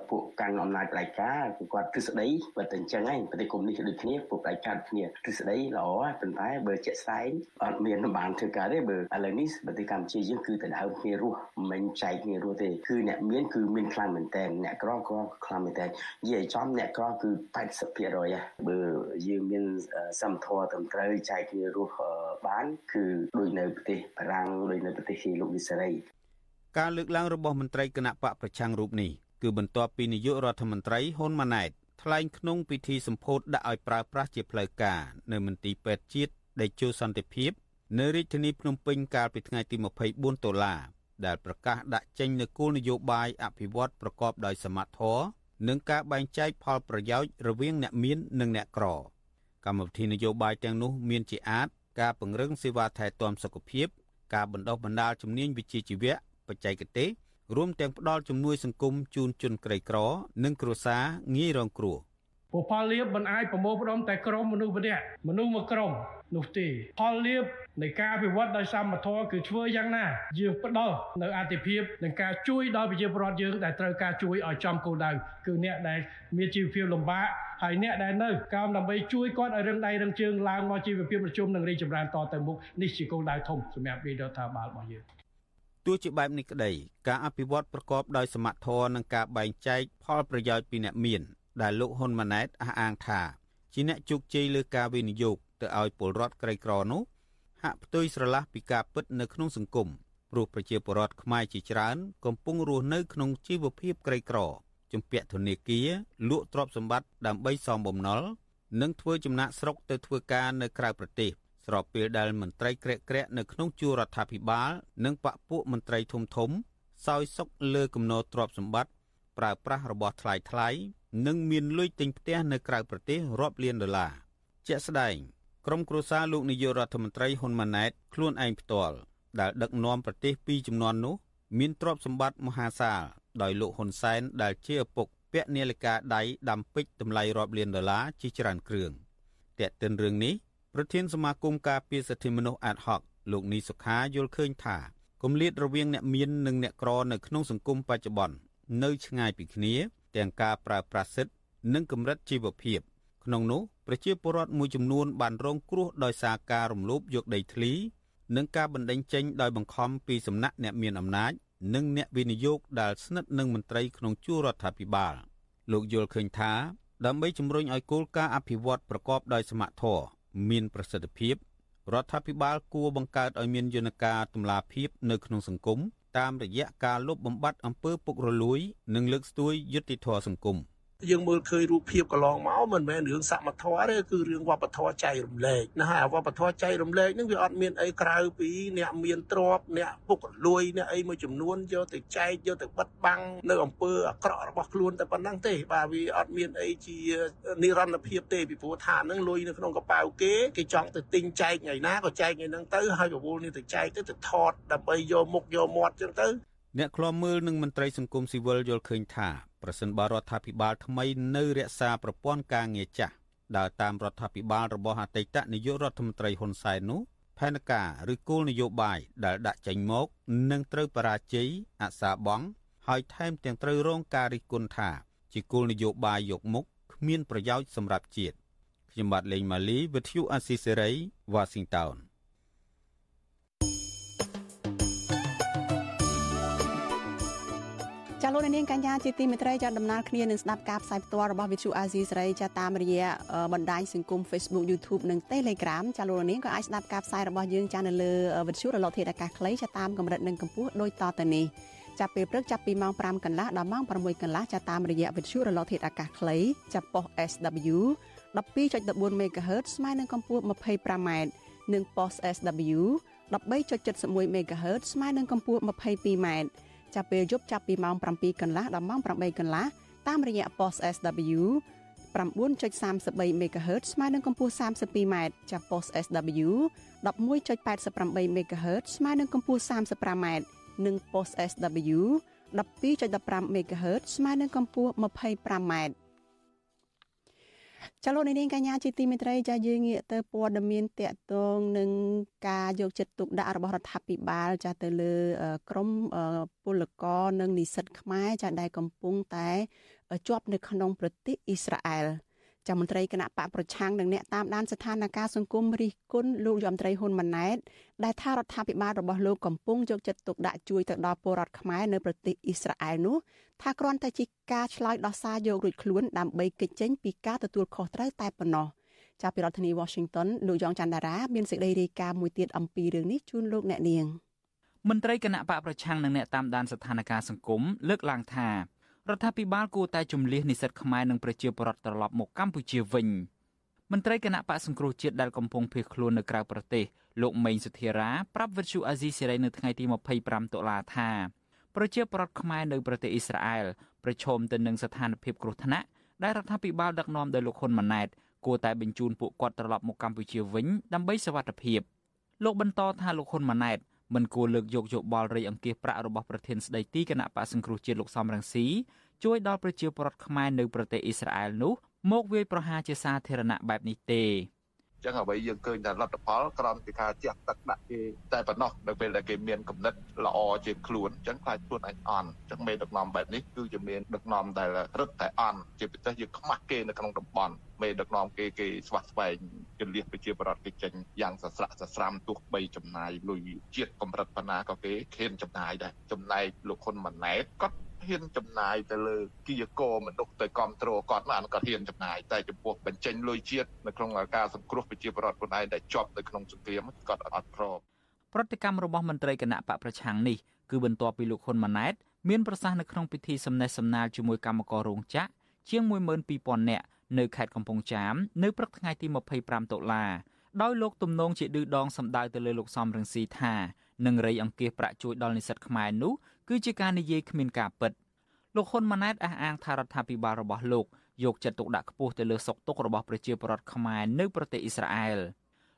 ពួកកាន់អំណាចផ្ដាច់ការគឺគាត់ទ្រឹស្ដីបើតែអញ្ចឹងឯងប្រទេសកុម្មុយនីសដូចគ្នាពួកផ្ដាច់ការគ្នាទ្រឹស្ដីល្អហើយប៉ុន្តែបើជាក់ស្ដែងអត់មានបានធ្វើការទេបើឥឡូវនេះប្រទេសកម្ពុជាយើងគឺដណ្ដើមគ្នារស់មិនចែកគ្នារស់ទេគឺអ្នកមានគឺមានខ្លាំងមែនតើអ្នកក្រក៏ខ្លាំងមែនតើនិយាយចំអ្នកក្រគឺ80%ហ៎បើយើងមានសមធម៌ត្រឹមត្រូវចែកគ្នារស់បាន គឺដូចនៅប្រទេសបារាំងដូចនៅប្រទេសលោកវិសេរីការលើកឡើងរបស់មន្ត្រីគណៈបកប្រឆាំងរូបនេះ គឺបន្ទាប់ពីនាយករដ្ឋមន្ត្រីហ៊ុនម៉ាណែតថ្លែងក្នុងពិធីសម្ពោធដាក់ឲ្យប្រើប្រាស់ជាផ្លូវការនៅមន្ទីរពេទ្យជាតិដេជោសន្តិភាពនៅរាជធានីភ្នំពេញកាលពីថ្ងៃទី24ដុល្លារដែលប្រកាសដាក់ចេញនូវគោលនយោបាយអភិវឌ្ឍប្រកបដោយសមត្ថភាពនិងការបែងចែកផលប្រយោជន៍រវាងអ្នកមាននិងអ្នកក្រ កម្មវិធីនយោបាយទាំងនោះមានជាអាចការពង្រឹងសេវាថែទាំសុខភាព ការបណ្ដុះបណ្ដាលជំនាញវិជ្ជាជីវៈបច្ចេកទេស រួមទាំងផ្ដល់ជំនួយសង្គមជូនជនក្រីក្រ និងគ្រួសារងាយរងគ្រោះព្រោះផលលៀបមិនអាចប្រមូលផ្ដុំតែក្រុមមនុស្សម្នាក់មនុស្សមួយក្រុមនោះទេផលលៀបនៃការអភិវឌ្ឍដោយសមត្ថភាពគឺធ្វើយ៉ាងណាយើងផ្ដល់នៅអតិភិបនិងការជួយដល់ប្រជាពលរដ្ឋយើងដែលត្រូវការជួយឲ្យចំគោលដៅគឺអ្នកដែលមានជីវភាពលំបាកហើយអ្នកដែលនៅកោមដើម្បីជួយគាត់ឲ្យរឹងដៃរឹងជើងឡើងមកជីវភាពប្រជុំនិងរីកចម្រើនតទៅមុខនេះជាគោលដៅធំសម្រាប់រាជរដ្ឋាភិបាលរបស់យើង ទោះជាបែបនេះក្តីការអភិវឌ្ឍប្រកបដោយសមត្ថភាពនិងការបែងចែកផលប្រយោជន៍ពីអ្នកមាន ដែលលោកហ៊ុនម៉ាណែតអះអាងថាជាអ្នកជោគជ័យលើការវិនិយោគទៅឲ្យពលរដ្ឋក្រីក្រនោះហាក់ផ្ទុយស្រឡះពីការពិតនៅក្នុងសង្គមព្រោះប្រជាពលរដ្ឋខ្មែរជាច្រើន កំពុងរស់នៅក្នុងជីវភាពក្រីក្រជំពាក់ធនាគារលក់ទ្រព្យសម្បត្តិដើម្បីសំបំណុលនិងធ្វើចំណាក់ស្រុកទៅធ្វើការនៅក្រៅប្រទេស ស្របពេលដែលមន្ត្រីក្រាក់ក្រាក់នៅក្នុងជួររដ្ឋាភិបាល និងបកពួកមន្ត្រីធំធំសោយសុកលើគំនរទ្រព្យសម្បត្តិប្រើប្រាស់របស់ថ្លៃថ្លៃនិងមានលុយទិញផ្ទះនៅក្រៅប្រទេសរាប់លានដុល្លារជាក់ស្ដែងក្រុមគ្រួសារលោកនាយករដ្ឋមន្ត្រីហ៊ុនម៉ាណែតខ្លួនឯងផ្ទាល់ដែលដឹកនាំប្រទេសពីចំនួននោះ មានទ្រព្យសម្បត្តិមហាសាលដោយលោកហ៊ុនសែនដែលជាឪពុកពាក់នាឡិកាដៃដាំពេជ្រតម្លៃរាប់លានដុល្លារជាច្រើនគ្រឿងតែកតិនរឿងនេះ ប្រធានសមាគមការពារសិទ្ធិមនុស្សអាតហុកលោកនីសុខាយល់ឃើញថាគម្លាតរវាងអ្នកមាននិងអ្នកក្រនៅក្នុងសង្គមបច្ចុប្បន្ននៅឆ្ងាយពីគ្នា ទាំងការប្រើប្រាស់សិទ្ធិនិងកម្រិតជីវភាព ក្នុងនោះប្រជាពលរដ្ឋមួយចំនួនបានរងគ្រោះដោយសារការរំលោភយកដីធ្លី និងការបណ្តេញចេញដោយបង្ខំពីសំណាក់អ្នកមានអំណាច និងអ្នកវិនិយោគដែលស្និទ្ធនឹងមន្ត្រីក្នុងជួររដ្ឋាភិបាលលោកយល់ឃើញថាដើម្បីជំរុញឲ្យគោលការណ៍អភិវឌ្ឍប្រកបដោយសមត្ថភាព មានប្រសិទ្ធភាពរដ្ឋាភិបាលគួរបង្កើតឲ្យមានយន្តការតម្លាភាពនៅក្នុងសង្គមតាមរយៈការលុបបំបាត់អំពើពុករលួយ និងលើកស្ទួយយុត្តិធម៌សង្គម។ យើងមើលឃើញរូបភាពកន្លងមកមិនមែនរឿងសមត្ថភាពទេគឺរឿងវប្បធម៌ចែករំលែកណាហើយវប្បធម៌ចែករំលែកហ្នឹងវាអត់មានអីក្រៅពីអ្នកមានទ្រព្យអ្នកពុករលួយអ្នកអីមួយចំនួនយកទៅចែកយកទៅបិទបាំងនៅអំពើអាក្រក់របស់ខ្លួនតែប៉ុណ្ណឹងទេបាទវាអត់មានអីជានិរន្តរភាពទេពីព្រោះថាហ្នឹងលុយនៅក្នុងកប៉ៅគេគេចង់ទៅទិញចែកថ្ងៃណាក៏ចែកថ្ងៃហ្នឹងទៅហើយរវល់នេះទៅចែកទៅទៅថតដើម្បីយកមុខយកមាត់ចឹងទៅ អ្នកខ្លាំមើលនិងមន្ត្រីសង្គមស៊ីវិលយល់ឃើញថាប្រសិនបើរដ្ឋាភិបាលថ្មីនៅរក្សាប្រព័ន្ធការងារចាស់ដើរតាមរដ្ឋាភិបាលរបស់អតីតនាយករដ្ឋមន្ត្រីហ៊ុនសែននោះផែនការឬគោលនយោបាយដែលដាក់ចេញមកនឹងត្រូវបរាជ័យអសាបងហើយថែមទាំងត្រូវរងការរិះគន់ថា ជាគោលនយោបាយយកមុខគ្មានប្រយោជន៍សម្រាប់ជាតិខ្ញុំបាទលេងម៉ាលីវិទ្យុអាស៊ីសេរីវ៉ាស៊ីនតោន ចាលោកនាងកញ្ញាជាទីមេត្រីចាដំណើរគ្នានឹងស្ដាប់ការផ្សាយផ្ទាល់របស់ Vithu Azizi សេរីចាតាមរយៈបណ្ដាញសង្គម Facebook YouTube និង Telegram ចាលោកនាងក៏អាចស្ដាប់ការផ្សាយរបស់យើងចានៅលើ Vithu រលកធាតុអាកាសខ្លីចាតាមកម្រិតនិងកម្ពស់ដូចតទៅនេះចាប់ពេលព្រឹកចាប់ពីម៉ោង5កន្លះដល់ម៉ោង6កន្លះចាតាមរយៈ Vithu រលកធាតុអាកាសខ្លីចាប់ប៉ុស SW 12.14 MHz ស្មើនឹងកម្ពស់ 25m និងប៉ុស SW 13.71 MHz ស្មើនឹងកម្ពស់ 22m ចាប់ពេលយប់ចាប់ពីម៉ោង7កន្លះដល់ម៉ោង8កន្លះតាមរយៈ post SW 9.33 MHz ស្មើនឹងកម្ពស់ 32m ចាប់ post SW 11.88 MHz ស្មើនឹងកម្ពស់ 35m និង post SW 12.15 MHz ស្មើនឹងកម្ពស់ 25m ចាលោកនាងកញ្ញាជាទីមេត្រីចាយើងងាកទៅព័ត៌មានតកតងនឹងការយកចិត្តទុកដាក់របស់រដ្ឋាភិបាលចាទៅលើក្រមពលករនិងនិស្សិតខ្មែរចាដែលកំពុងតែជាប់នៅក្នុងប្រទេសអ៊ីស្រាអែល ចាំមន្ត្រីគណៈបកប្រឆាំងនិងអ្នកតាមដានស្ថានភាពសង្គមរិះគន់លោកយមត្រីហ៊ុនម៉ាណែតដែលថារដ្ឋាភិបាលរបស់លោកកំពុងយកចិត្តទុកដាក់ជួយទៅដល់ពលរដ្ឋខ្មែរនៅប្រទេសអ៊ីស្រាអែលនោះថាគ្រាន់តែជាការឆ្លើយដោះសារយករួចខ្លួនដើម្បីគេចចេញពីការទទួលខុសត្រូវតែប៉ុណ្ណោះចាប់ពីរដ្ឋធានី Washington លោកយ៉ងច័ន្ទដារាមានសេចក្តីរាយការណ៍មួយទៀតអំពីរឿងនេះជូនលោកអ្នកនាងមន្ត្រីគណៈបកប្រឆាំងនិងអ្នកតាមដានស្ថានភាពសង្គមលើកឡើងថា រដ្ឋាភិបាលគួរតែជំលះនិស្សិតខ្មែរនិងប្រជាពលរដ្ឋត្រឡប់មកកម្ពុជាវិញមន្ត្រីគណៈបកសង្គ្រោះជាតិដែលកំពុងភៀសខ្លួននៅក្រៅប្រទេសលោកមេងសុធារាប្រាប់វិទ្យុអាស៊ីសេរីនៅថ្ងៃទី25តុលាថាប្រជាពលរដ្ឋខ្មែរនៅប្រទេសអ៊ីស្រាអែលប្រឈមទៅនឹងស្ថានភាពគ្រោះថ្នាក់ដែលរដ្ឋាភិបាលដឹកនាំដោយលោកហ៊ុនម៉ាណែតគួរតែបញ្ជូនពួកគាត់ត្រឡប់មកកម្ពុជាវិញដើម្បីសវត្ថិភាពលោកបន្តថាលោកហ៊ុនម៉ាណែត មិនគួរលើកយកយោបល់រៃអង្គាសប្រាក់របស់ប្រធានស្ដីទីគណៈបកសង្គ្រោះជាតិលោកសំរងស៊ីជួយដល់ប្រជាពលរដ្ឋខ្មែរនៅប្រទេសអ៊ីស្រាអែលនោះមកវាយប្រហារជាសាធារណៈបែបនេះទេ ចឹងអ្វីយើងឃើញថាលទ្ធផលក្រំពីការជះទឹកដាក់គេតែប៉ុណ្ណោះនៅពេលដែលគេមានគំនិតល្អជាងខ្លួនចឹងខ្លាចខ្លួនឯងអន់ចឹងមេដឹកនាំបែបនេះគឺជាមានដឹកនាំដែលរឹតតែអន់ជាពិសេសយើងខ្មាស់គេនៅក្នុងតំបន់មេដឹកនាំគេគេស្វះស្វែងគលះប្រជាប្រដ្ឋគេចេញយ៉ាងសស្រាក់សស្រាំទោះបីចំណាយលុយជាតិកម្រិតប៉ុណ្ណាក៏គេឃានចំណាយដែរចំណែកលោកហ៊ុនម៉ាណែតគាត់ ហ៊ានចំណាយទៅលើគីយកមនុស្សទៅគ្រប់គ្រងគាត់មកគាត់ហ៊ានចំណាយតែចំពោះបញ្ចេញលុយជាតិនៅក្នុងការសង្គ្រោះប្រជាពលរដ្ឋខ្លួនឯងដែលជាប់នៅក្នុងសង្គ្រាមគាត់អត់ព្រមប្រតិកម្មរបស់មន្ត្រីគណៈបកប្រឆាំងនេះគឺបន្ទាប់ពីលោកហ៊ុនម៉ាណែតមានប្រសាសន៍នៅក្នុងពិធីសំណេះសំណាលជាមួយកម្មកររោងចក្រជាង12000នាក់នៅខេត្តកំពង់ចាមនៅព្រឹកថ្ងៃទី25តុលាដោយលោកទំនងជាឌឺដងសម្ដៅទៅលើលោកសំរងស៊ីថានឹងរៃអង្គាសប្រាក់ជួយដល់និស្សិតខ្មែរនោះ គឺជាការនិយាយគ្មានការពិតលោកហ៊ុនម៉ាណែតអះអាងថារដ្ឋាភិបាលរបស់លោកយកចិត្តទុកដាក់ខ្ពស់ទៅលើសុខទុក្ខរបស់ប្រជាពលរដ្ឋខ្មែរនៅប្រទេសអ៊ីស្រាអែល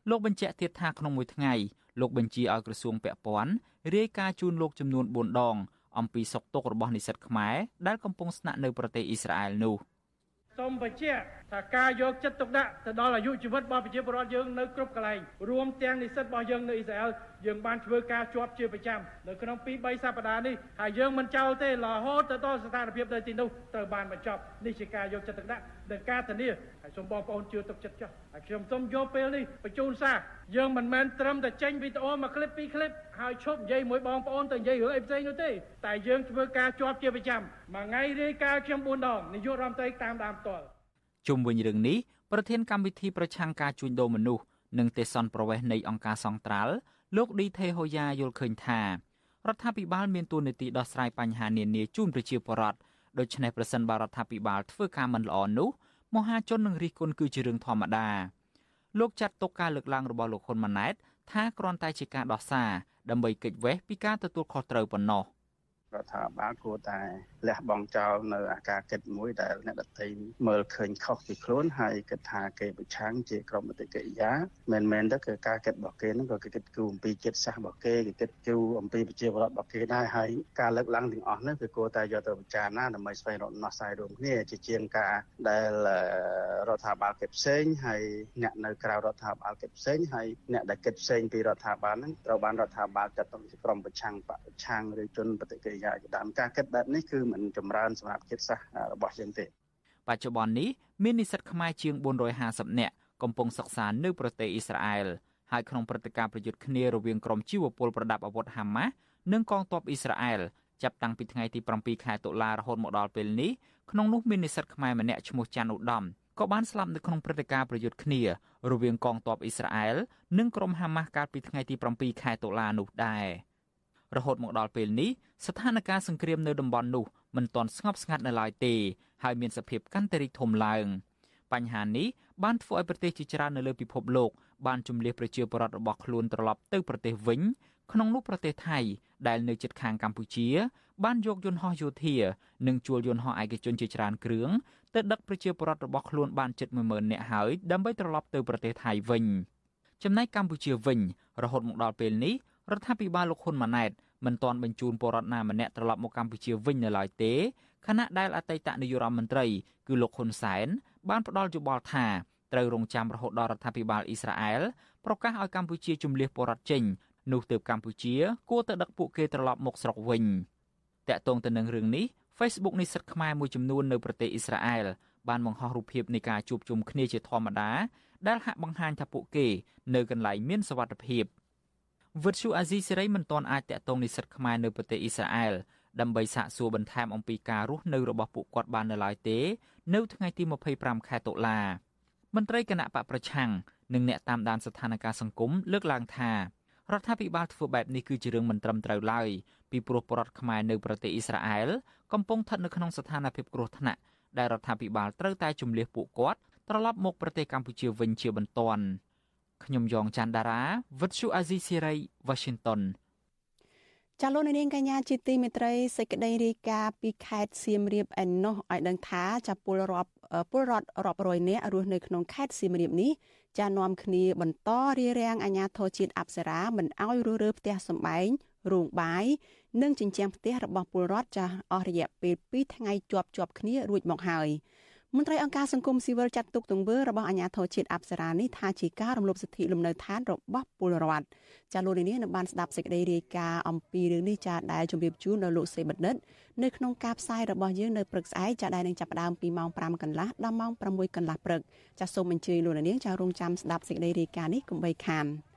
លោកបញ្ជាក់ទៀតថាក្នុងមួយថ្ងៃលោកបញ្ជាឲ្យក្រសួងពាក់ព័ន្ធរាយការណ៍ជូនលោកចំនួន4ដង អំពីសុខទុក្ខរបស់និស្សិតខ្មែរដែលកំពុងស្នាក់នៅប្រទេសអ៊ីស្រាអែលនោះសូមបញ្ជាក់ ថាការយកចិត្តទុកដាក់ទៅដល់អាយុជីវិតរបស់ប្រជាពលរដ្ឋយើងនៅគ្រប់កន្លែងរួមទាំងនិស្សិតរបស់យើងនៅអ៊ីស្រាអែលយើងបានធ្វើការជាប់ជាប្រចាំនៅក្នុង2 3សប្តាហ៍នេះហើយយើងមិនចោលទេរហូតទៅដល់ស្ថានភាពនៅទីនោះត្រូវបានបញ្ចប់នេះជាការយកចិត្តទុកដាក់និងការធានាហើយសូមបងប្អូនជឿទុកចិត្តចុះហើយខ្ញុំសូមយកពេលនេះបញ្ជូនសារយើងមិនមែនត្រឹមតែចេញវីដេអូមួយคลิปពីរคลิปហើយឈប់និយាយមួយបងប្អូនទៅនិយាយរឿងអីផ្សេងនោះទេតែយើងធ្វើការជាប់ជាប្រចាំមួយថ្ងៃរាយការណ៍ខ្ញុំ4ដងនាយករដ្ឋមន្ត្រីតាមដានផ្ទាល់ ជុំវិញរឿងនេះប្រធានកម្មវិធីប្រឆាំងការជួញដូរមនុស្សនិងទេសន្តប្រវេសនៃអង្គការសង្ត្រាល់លោកឌីថេហូយ៉ាយល់ឃើញថារដ្ឋាភិបាលមានទួនាទីដោះស្រាយបញ្ហានានាជូនប្រជាពលរដ្ឋដូច្នេះប្រសិនបើរដ្ឋាភិបាលធ្វើការមិនល្អនោះមហាជននឹងរិះគន់គឺជារឿងធម្មតាលោកចាត់ទុកការលើកឡើងរបស់លោកហ៊ុនម៉ាណែតថាគ្រាន់តែជាការដោះសារដើម្បីគេចវេះពីការទទួលខុសត្រូវប៉ុណ្ណោះ រដ្ឋាភិបាលគួរតែលះបង់ចោលនៅអាការគិតមួយដែលអ្នកដទៃមើលឃើញខុសពីខ្លួនហើយគិតថាគេប្រឆាំងជាក្រុមបតិកិរិយាមិនមែនទៅគឺការគិតរបស់គេហ្នឹងក៏គេគិតគូរអំពីចិត្តសាស្ត្ររបស់គេគេគិតគូរអំពីប្រជាពលរដ្ឋរបស់គេដែរហើយការលើកឡើងទាំងអស់នេះគឺគួរតែយកទៅពិចារណាដើម្បីស្វែងរកដំណោះស្រាយរួមគ្នាជាជាងការដែលរដ្ឋាភិបាលគិតផ្សេងហើយអ្នកនៅក្រៅរដ្ឋាភិបាលគិតផ្សេងហើយអ្នកដែលគិតផ្សេងពីរដ្ឋាភិបាលហ្នឹងត្រូវបានរដ្ឋាភិបាលចាត់ទុកជាក្រុមប្រឆាំងបប្រឆាំងឬជនបតិកិរិយាជាដើមការគិតបែបនេះគឺមិនចម្រើនសម្រាប់ជាតិសាសន៍របស់យើងទេបច្ចុប្បន្ននេះមាននិស្សិតខ្មែរជាង450នាក់កំពុងសិក្សានៅប្រទេសអ៊ីស្រាអែលហើយក្នុងព្រឹត្តិការណ៍ប្រយុទ្ធគ្នារវាងក្រុមជីវពលប្រដាប់អាវុធហាម៉ាស់និងកងទ័ពអ៊ីស្រាអែលចាប់តាំងពីថ្ងៃទី7ខែតុលារហូតមកដល់ពេលនេះក្នុងនោះមាននិស្សិតខ្មែរម្នាក់ឈ្មោះច័ន្ទឧត្តមក៏បានស្លាប់នៅក្នុងព្រឹត្តិការណ៍ប្រយុទ្ធគ្នារវាងកងទ័ពអ៊ីស្រាអែលនិងក្រុមហាម៉ាស់កាលពីថ្ងៃទី7ខែតុលានោះដែរ។ រហូតមកដល់ពេលនេះស្ថានភាពសង្គ្រាមនៅតំបន់នោះមិនទាន់ស្ងប់ស្ងាត់នៅឡើយទេ ហើយមានសភាពកាន់តែរីកធំឡើងបញ្ហានេះបានធ្វើឲ្យប្រទេសជាច្រើននៅលើពិភពលោកបានជំលះប្រជាពលរដ្ឋរបស់ខ្លួនត្រឡប់ទៅប្រទេសវិញក្នុងនោះប្រទេសថៃដែលនៅជិតខាងកម្ពុជា បានយកយន្តហោះយោធា និងជួលយន្តហោះឯកជនជាច្រើនគ្រឿងទៅដឹកប្រជាពលរដ្ឋរបស់ខ្លួនបានជិត10000នាក់ហើយដើម្បីត្រឡប់ទៅប្រទេសថៃវិញចំណែកកម្ពុជាវិញរហូតមកដល់ពេលនេះរដ្ឋាភិបាលលោកហ៊ុនម៉ាណែត មិនទាន់បញ្ជូនពលរដ្ឋណាម្នាក់ត្រឡប់មកកម្ពុជាវិញនៅឡើយទេខណៈដែលអតីតនាយករដ្ឋមន្ត្រីគឺលោកហ៊ុនសែនបានផ្ដល់យោបល់ថាត្រូវរងចាំរហូតដល់រដ្ឋាភិបាលអ៊ីស្រាអែលប្រកាសឲ្យកម្ពុជាជំលះពលរដ្ឋចេញនោះទើបកម្ពុជាគួរទៅដឹកពួកគេត្រឡប់មកស្រុកវិញតាក់ទងទៅនឹងរឿងនេះ Facebook និស្សិតខ្មែរមួយចំនួននៅប្រទេសអ៊ីស្រាអែលបានបង្ហោះរូបភាពនៃការជួបជុំគ្នាជាធម្មតាដែលហាក់បង្ហាញថាពួកគេនៅកន្លែងមានសុវត្ថិភាព វិទ្យុអាស៊ីសេរីមិនទាន់អាចតាក់ទងនិស្សិតខ្មែរនៅប្រទេសអ៊ីស្រាអែលដើម្បីសាកសួរបន្ថែមអំពីការរស់នៅរបស់ពួកគាត់បាននៅឡើយទេ នៅថ្ងៃទី25ខែតុលាមន្ត្រីគណៈបកប្រឆាំងនិងអ្នកតាមដានស្ថានភាពសង្គមលើកឡើងថារដ្ឋាភិបាលធ្វើបែបនេះគឺជារឿងមិនត្រឹមត្រូវឡើយពីព្រោះពលរដ្ឋខ្មែរនៅប្រទេសអ៊ីស្រាអែលកំពុងស្ថិតនៅក្នុងស្ថានភាពគ្រោះថ្នាក់ដែលរដ្ឋាភិបាលត្រូវតែជំលះពួកគាត់ត្រឡប់មកប្រទេសកម្ពុជាវិញជាបន្ទាន់ ខ្ញុំយ៉ងច័ន្ទដារាវិទ្យុអាស៊ីសេរី Washington ចាលោកនាងកញ្ញាជាទីមេត្រីសេចក្តីរាយការណ៍ពីខេត្តសៀមរាបឯណោះឲ្យដឹងថាចាពលរដ្ឋពលរដ្ឋរាប់រយនាក់រស់នៅក្នុងខេត្តសៀមរាបនេះចានាំគ្នាបន្តរារាំងអាជ្ញាធរជាតិអប្សរាមិនឲ្យរើរើផ្ទះសម្បែងរោងបាយនិងជញ្ជាំងផ្ទះរបស់ពលរដ្ឋចាស់អស់រយៈពេល2ថ្ងៃជាប់ជាប់គ្នារួចមកហើយ មន្ត្រីអង្គការសង្គមស៊ីវិលចាត់ទុកទង្វើរបស់អាជ្ញាធរជាតិអប្សរានេះថាជាការរំលោភសិទ្ធិលំនៅឋានរបស់ពលរដ្ឋចាលោកនេះនៅបានស្ដាប់សេចក្តីរាយការណ៍អំពីរឿងនេះចាដែលជម្រាបជូនដល់លោកសេបណ្ឌិតនៅក្នុងការផ្សាយរបស់យើងនៅព្រឹកស្អែកចាដែលនឹងចាប់ផ្ដើមពីម៉ោង5កន្លះដល់ម៉ោង6កន្លះព្រឹកចាសូមអញ្ជើញលោកនាងចារងចាំស្ដាប់សេចក្តីរាយការណ៍នេះកុំបីខាន។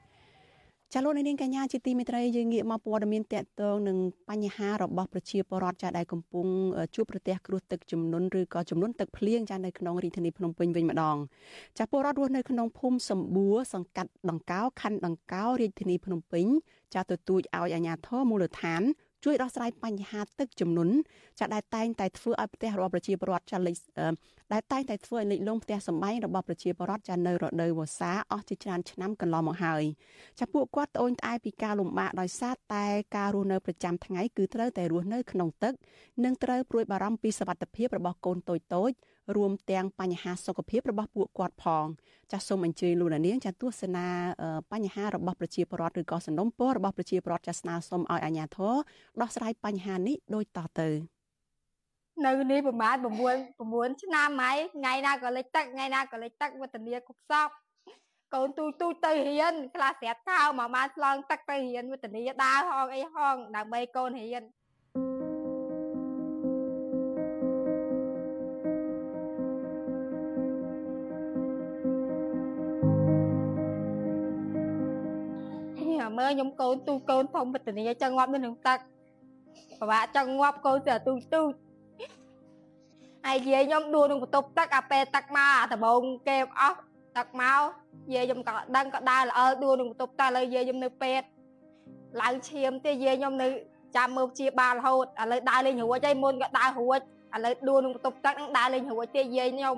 ចាលោកនាងកញ្ញាជាទីមេត្រីយើងងាកមកព័ត៌មានតកតងនឹងបញ្ហារបស់ប្រជាពលរដ្ឋចាដែលកំពុងជួបប្រទះគ្រោះទឹកជំនន់ឬក៏ចំនួនទឹកភ្លៀងចានៅក្នុងរាជធានីភ្នំពេញវិញម្ដងចាពលរដ្ឋរស់នៅក្នុងភូមិសម្បួរសង្កាត់ដង្កោខណ្ឌដង្កោរាជធានីភ្នំពេញចាទទូចឲ្យអាជ្ញាធរមូលដ្ឋាន ជួយដោះស្រាយបញ្ហាទឹកជំនន់ចាដែលតែងតែធ្វើឲ្យផ្ទះរបស់ប្រជាពលរដ្ឋចាលិចដែលតែងតែធ្វើឲ្យលិចលង់ផ្ទះសម្បែងរបស់ប្រជាពលរដ្ឋចានៅរដូវវស្សាអស់ជាច្រើនឆ្នាំកន្លងមកហើយចាពួកគាត់ត្អូញត្អែពីការលំបាកដោយសារតែការរស់នៅប្រចាំថ្ងៃគឺត្រូវតែរស់នៅក្នុងទឹកនិងត្រូវព្រួយបារម្ភពីសុវត្ថិភាពរបស់កូនតូចតូច រួមទាំងបញ្ហាសុខភាពរបស់ពួកគាត់ផងចាសសូមអញ្ជើញលោកនាងចាទស្សនាបញ្ហារបស់ប្រជាពលរដ្ឋឬក៏សំណុំពររបស់ប្រជាពលរដ្ឋចាស្នើសុំឲ្យអាជ្ញាធរដោះស្រាយបញ្ហានេះដូចតទៅនៅនេះប្រហែល9 9ឆ្នាំហើយថ្ងៃណាក៏លិចទឹកថ្ងៃណាក៏លិចទឹកវឌ្ឍនាគប់សពកូនទូចទូចទៅរៀនខ្លះស្រាត់ខោមកបានឆ្លងទឹកទៅរៀនវឌ្ឍនាដើរហងអីហងដើម្បីកូនរៀន មើលខ្ញុំកូនទូកូនធំវឌ្ឍនាចង់ងាប់នៅក្នុងទឹកពិបាកចង់ងាប់កូនទៅទូទូហើយយាយខ្ញុំដួលក្នុងបន្ទប់ទឹកអាពេលទឹកមកអាដបងគេអស់ទឹកមកយាយខ្ញុំក៏ដឹងក៏ដើរល្អដួលក្នុងបន្ទប់ទឹកឥឡូវយាយខ្ញុំនៅពេទ្យឡើងឈាមទេយាយខ្ញុំនៅចាំមើលព្យាបាលរហូតឥឡូវដើរលេងរួចហើយមុនក៏ដើររួចឥឡូវដួលក្នុងបន្ទប់ទឹកនឹងដើរលេងរួចទេយាយខ្ញុំ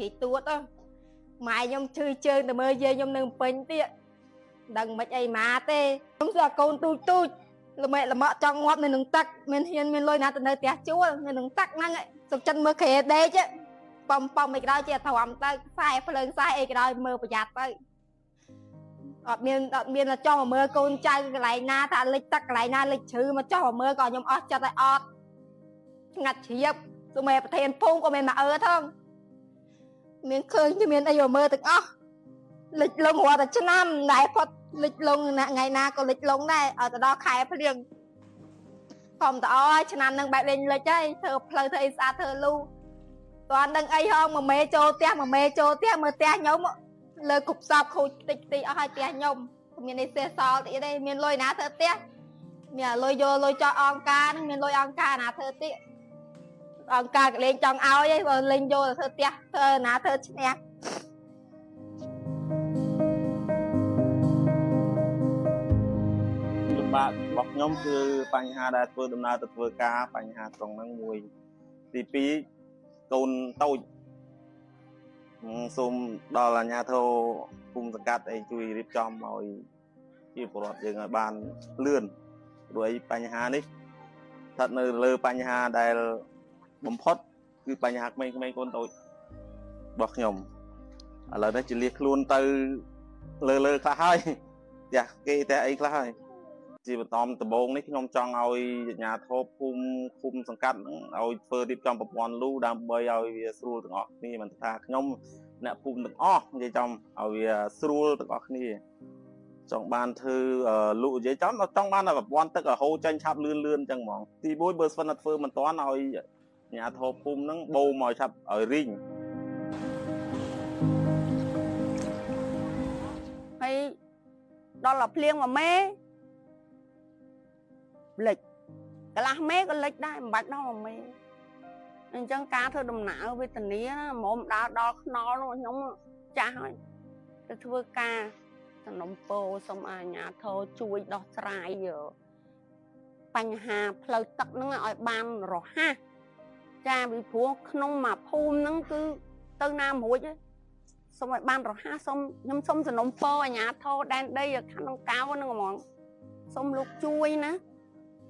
យាយទួតម៉ែខ្ញុំឈឺជើងទៅមើលយាយខ្ញុំនៅពេញទៀត ដឹងមិនអីម៉ាទេខ្ញុំសួរកូនទូចទូចល្មែល្មក់ចង់ងាប់នៅនឹងទឹកមានហ៊ានមានលុយណាទៅនៅផ្ទះជួលនៅនឹងទឹកហ្នឹងសុខចិត្តមើលក្រេដេកបំបំអីក្រោយជាទ្រាំទៅខ្សែភ្លើងខ្សែអីក្រោយមើលប្រយ័ត្នទៅអត់មានអត់មានចង់មកមើលកូនចៅកន្លែងណាថាលិចទឹកកន្លែងណាលិចជ្រឺមកចង់មកមើលក៏ខ្ញុំអស់ចិត្តឲ្យអត់ស្ងាត់ជ្រាបទោះមែប្រធានភូមិក៏មានមកអឺថងមានឃើញមានអីមកមើលទាំងអស់ លិចលងរាល់តែឆ្នាំតែផុតលិចលងថ្ងៃណាក៏លិចលងដែរឲ្យទៅដល់ខែភ្លៀងធំតអើឆ្នាំនឹងបែបលេងលិចហើយធ្វើផ្លូវធ្វើអីស្អាតធ្វើលូតាន់ដឹងអីហងមួយមេចូលផ្ទះមួយមេចូលផ្ទះមើលផ្ទះខ្ញុំលើគប់សពខូចតិចតិចអស់ហើយផ្ទះខ្ញុំមាននេះសេះសល់ទៀតទេមានលុយណាធ្វើផ្ទះមានលុយយកលុយចោះអង្ការនឹងមានលុយអង្ការណាធ្វើទៀតអង្ការក៏លេងចង់ឲ្យឯងបើលេងយកទៅធ្វើផ្ទះធ្វើណាធ្វើឈ្នះ បាករបស់ខ្ញុំគឺបញ្ហាដែលធ្វើដំណើរទៅធ្វើការបញ្ហាត្រង់ហ្នឹងមួយទី2កូនតូចសូមដល់អាជ្ញាធរភូមិសង្កាត់អីជួយរៀបចំឲ្យជាពលរដ្ឋយើងឲ្យបានលឿនព្រោះអីបញ្ហានេះស្ថិតនៅលើបញ្ហាដែលបំផុតគឺបញ្ហាក្មេងៗកូនតូចរបស់ខ្ញុំឥឡូវនេះជាលះខ្លួនទៅលើលើខ្លះហើយផ្ទះគេផ្ទះអីខ្លះហើយ ជាបន្តដំបូងនេះខ្ញុំចង់ឲ្យអាជ្ញាធរភូមិឃុំសង្កាត់ហ្នឹងឲ្យធ្វើរៀបចំប្រព័ន្ធលូដើម្បីឲ្យវាស្រួលទាំងអស់គ្នាមិនថាខ្ញុំអ្នកភូមិទាំងអស់និយាយចំឲ្យវាស្រួលទាំងអស់គ្នាចង់បានធ្វើលក់និយាយចំចង់បានប្រព័ន្ធទឹកឲ្យហូរចេញឆាប់លឿនលឿនអញ្ចឹងហ្មងទី1បើស្វិនតែធ្វើមិនតាន់ឲ្យអាជ្ញាធរភូមិហ្នឹងបូមឲ្យឆាប់ឲ្យរីងហើយដល់តែភ្លៀងមួយមេ លិចកន្លះមេក៏លិចដែរមិនបាច់ដល់មួយមេអញ្ចឹងការធ្វើដំណើរវេទនាណាហ្មងដើរដល់ខ្នល់នោះខ្ញុំចាស់ហើយទៅធ្វើការសំណុំពោសូមអាជ្ញាធរជួយដោះស្រាយបញ្ហាផ្លូវទឹកហ្នឹងឲ្យបានរហ័សចាពីព្រោះក្នុងមួយភូមិហ្នឹងគឺទៅណាមួយរួចហើយសូមឲ្យបានរហ័សសូមខ្ញុំសូមសំណុំពោអាជ្ញាធរដែនដីខាងក្នុងកៅហ្នឹងហ្មងសូមលោកជួយណា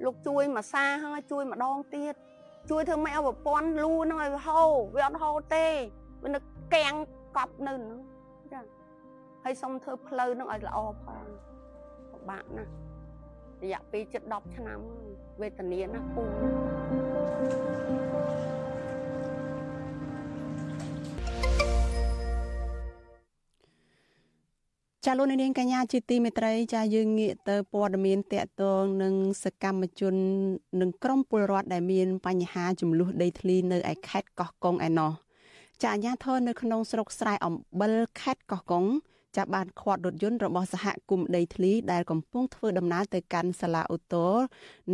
លោកជួយមួយសាហើយជួយម្ដងទៀតជួយធ្វើម៉េចឲ្យប្រព័ន្ធលូហ្នឹងឲ្យហូរវាអត់ហូរទេវានៅកាំងកប់នៅហ្នឹងចាហើយសុំធ្វើផ្លូវហ្នឹងឲ្យល្អផងពិបាកណាស់រយៈពេលជិត10ឆ្នាំវេទនាណាពូ ចាលោកនាងកញ្ញាជាទីមេត្រីចាយើងងាកទៅព័ត៌មានតកតងនឹងសកម្មជននិងក្រមពលរដ្ឋដែលមានបញ្ហាចំនួនដីធ្លីនៅឯខេត្តកោះកុងឯណោះចាអាញាធរនៅក្នុងស្រុកស្រែអំបិលខេត្តកោះកុងចាបានខាត់រថយន្តរបស់សហគមន៍ដីធ្លីដែលកំពុងធ្វើដំណើរទៅកាន់សាលាអូតូ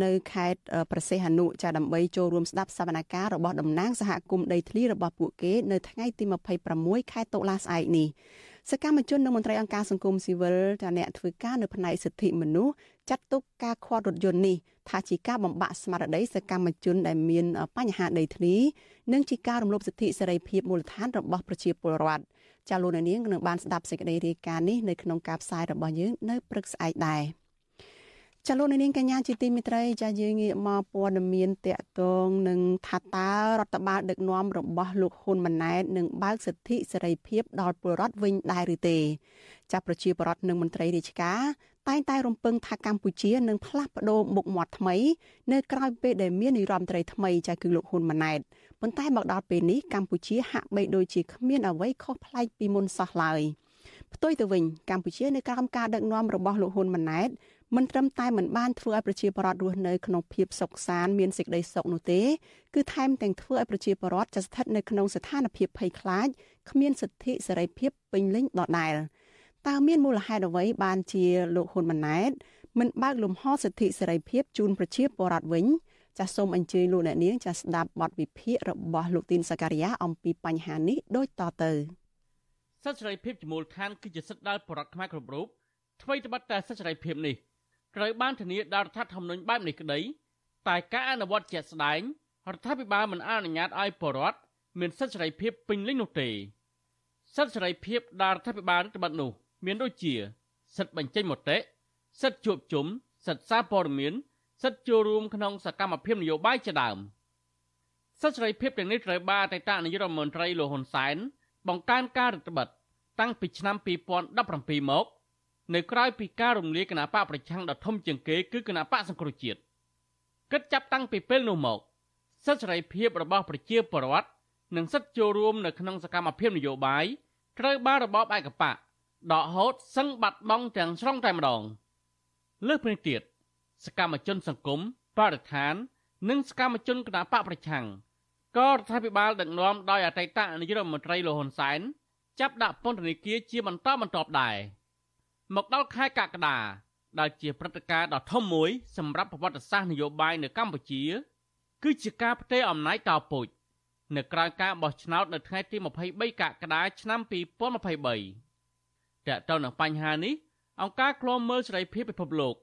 នៅខេត្តប្រសេះហនុចាដើម្បីចូលរួមស្ដាប់សវនកម្មរបស់តំណាងសហគមន៍ដីធ្លីរបស់ពួកគេនៅថ្ងៃទី26ខែតុលាស្អែកនេះ សកម្មជននិងមន្ត្រីអង្គការសង្គមស៊ីវិលថាអ្នកធ្វើការនៅផ្នែកសិទ្ធិមនុស្សចាត់ទុកការខាត់រថយន្តនេះថាជាការបំបាក់ស្មារតីសកម្មជនដែលមានបញ្ហាដីធ្លីនិងជាការរំលោភសិទ្ធិសេរីភាពមូលដ្ឋានរបស់ប្រជាពលរដ្ឋចាលោកនាងនឹងបានស្ដាប់សេចក្តីរាយការណ៍នេះនៅក្នុងការផ្សាយរបស់យើងនៅព្រឹកស្អែកដែរ ចាលោកនាងកញ្ញាជាទីមេត្រីចាយើងងាកមកព័ត៌មានតកតងនឹងថាតើរដ្ឋបាលដឹកនាំរបស់លោកហ៊ុនម៉ាណែតនឹងបើកសិទ្ធិសេរីភាពដល់ពលរដ្ឋវិញដែរឬទេចាប្រជាពលរដ្ឋនិងមន្ត្រីរាជការតែងតែរំពឹងថាកម្ពុជានឹងផ្លាស់ប្ដូរមុខមាត់ថ្មីនៅក្រៅពេលដែលមាននាយរដ្ឋមន្ត្រីថ្មីចាគឺលោកហ៊ុនម៉ាណែតប៉ុន្តែមកដល់ពេលនេះកម្ពុជាហាក់បីដូចជាគ្មានអ្វីខុសប្លែកពីមុនសោះឡើយផ្ទុយទៅវិញកម្ពុជានៅក្រោមការដឹកនាំរបស់លោកហ៊ុនម៉ាណែត មិនត្រឹមតែមិនបានធ្វើឲ្យប្រជាពលរដ្ឋរស់នៅក្នុងភាពសុខសាន្តមានសេចក្តីសុខនោះទេគឺថែមទាំងធ្វើឲ្យប្រជាពលរដ្ឋស្ថិតនៅក្នុងស្ថានភាពភ័យខ្លាចគ្មានសិទ្ធិសេរីភាពពេញលេញដដែលតើមានមូលហេតុអ្វីបានជាលោកហ៊ុនម៉ាណែតមិនបើកលំហសិទ្ធិសេរីភាពជូនប្រជាពលរដ្ឋវិញចាសសូមអញ្ជើញលោកអ្នកនាងចាសស្ដាប់បទវិភាគរបស់លោកទីនសការីយ៉ាអំពីបញ្ហានេះដូចតទៅសិទ្ធិសេរីភាពជាមូលដ្ឋានគឺជាសិទ្ធិដែលបរដ្ឋខ្មែរគ្រប់រូបថ្មីត្បិតតែសិទ្ធិសេរីភាពនេះ ត្រូវបានធានាដោយរដ្ឋធម្មនុញ្ញបែបនេះក្តីតែការអនុវត្តជាក់ស្ដែងរដ្ឋាភិបាលមិនអនុញ្ញាតឲ្យបរដ្ឋមានសិទ្ធិសេរីភាពពេញលេញនោះទេសិទ្ធិសេរីភាពដែលរដ្ឋាភិបាលរដ្ឋបတ်នោះ មានដូចជា សិទ្ធិបញ្ចេញមតិសិទ្ធិជួបជុំសិទ្ធិសារព័ត៌មានសិទ្ធិចូលរួមក្នុងសកម្មភាពនយោបាយជាដើមសិទ្ធិសេរីភាពទាំងនេះត្រូវបានអតីតនាយករដ្ឋមន្ត្រីលោកហ៊ុនសែនបង្កើនការរដ្ឋបတ်តាំងពីឆ្នាំ2017មក នៅក្រៅពីការរំលាយគណៈបកប្រឆាំងដ៏ធំជាងគេគឺគណៈបកសង្គ្រោះជាតិគិតចាប់តាំងពីពេលនោះមកសិទ្ធិសេរីភាពរបស់ប្រជាពលរដ្ឋនិងសិទ្ធិចូលរួមនៅក្នុងសកម្មភាពនយោបាយត្រូវបានរបបឯកបកដកហូតសឹងបាត់បង់ទាំងស្រុងតែម្ដងលើសពីនេះទៀតសកម្មជនសង្គមបរិស្ថាន និងសកម្មជនគណបកប្រឆាំងក៏រដ្ឋាភិបាលដឹកនាំដោយអតីតនាយករដ្ឋមន្ត្រីលោកហ៊ុនសែនចាប់ដាក់ពន្ធនាគារជាបន្តបន្ទាប់ដែរ មកដល់ខែកក្កដាដែលជាព្រឹត្តិការណ៍ដ៏ធំមួយសម្រាប់ប្រវត្តិសាស្ត្រនយោបាយនៅកម្ពុជា គឺជាការផ្ទេរអំណាចតពូជនៅក្រៅការបោះឆ្នោតនៅថ្ងៃទី23កក្កដាឆ្នាំ2023តើតើនឹងបញ្ហានេះអង្គការឃ្លាំមើលសេរីភាពពិភពលោក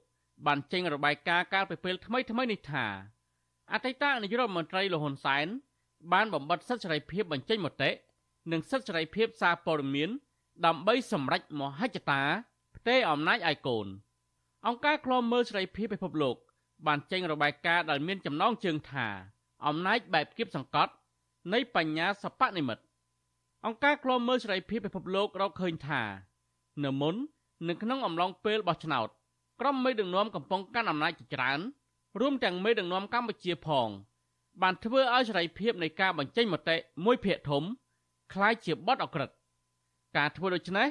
បានចេញរបាយការណ៍កាលពីពេលថ្មីថ្មីនេះថាអតីតនាយករដ្ឋមន្ត្រីលហ៊ុនសែនបានបំបត្តិសិទ្ធិសេរីភាពបញ្ចេញមតិនិងសិទ្ធិសេរីភាពសារព័ត៌មានដើម្បីសម្រេចមហិច្ឆតា ផ្ទេរអំណាចឲ្យកូនអង្គការឃ្លាំមើលសេរីភាពពិភពលោកបានចេញរបាយការណ៍ដែលមានចំណងជើងថាអំណាចបែបគៀបសង្កត់នៃបញ្ញាសបនិមិត្តអង្គការឃ្លាំមើលសេរីភាពពិភពលោករកឃើញថានៅមុននិងក្នុងអំឡុងពេលបោះឆ្នោត ក្រុមមេដឹកនាំកំពុងកាន់អំណាចជាច្រើនរួមទាំងមេដឹកនាំកម្ពុជាផង បានធ្វើឲ្យសេរីភាពនៃការបញ្ចេញមតិមួយភាគធំคล้ายជាបទអក្រិតការធ្វើដូច្នេះ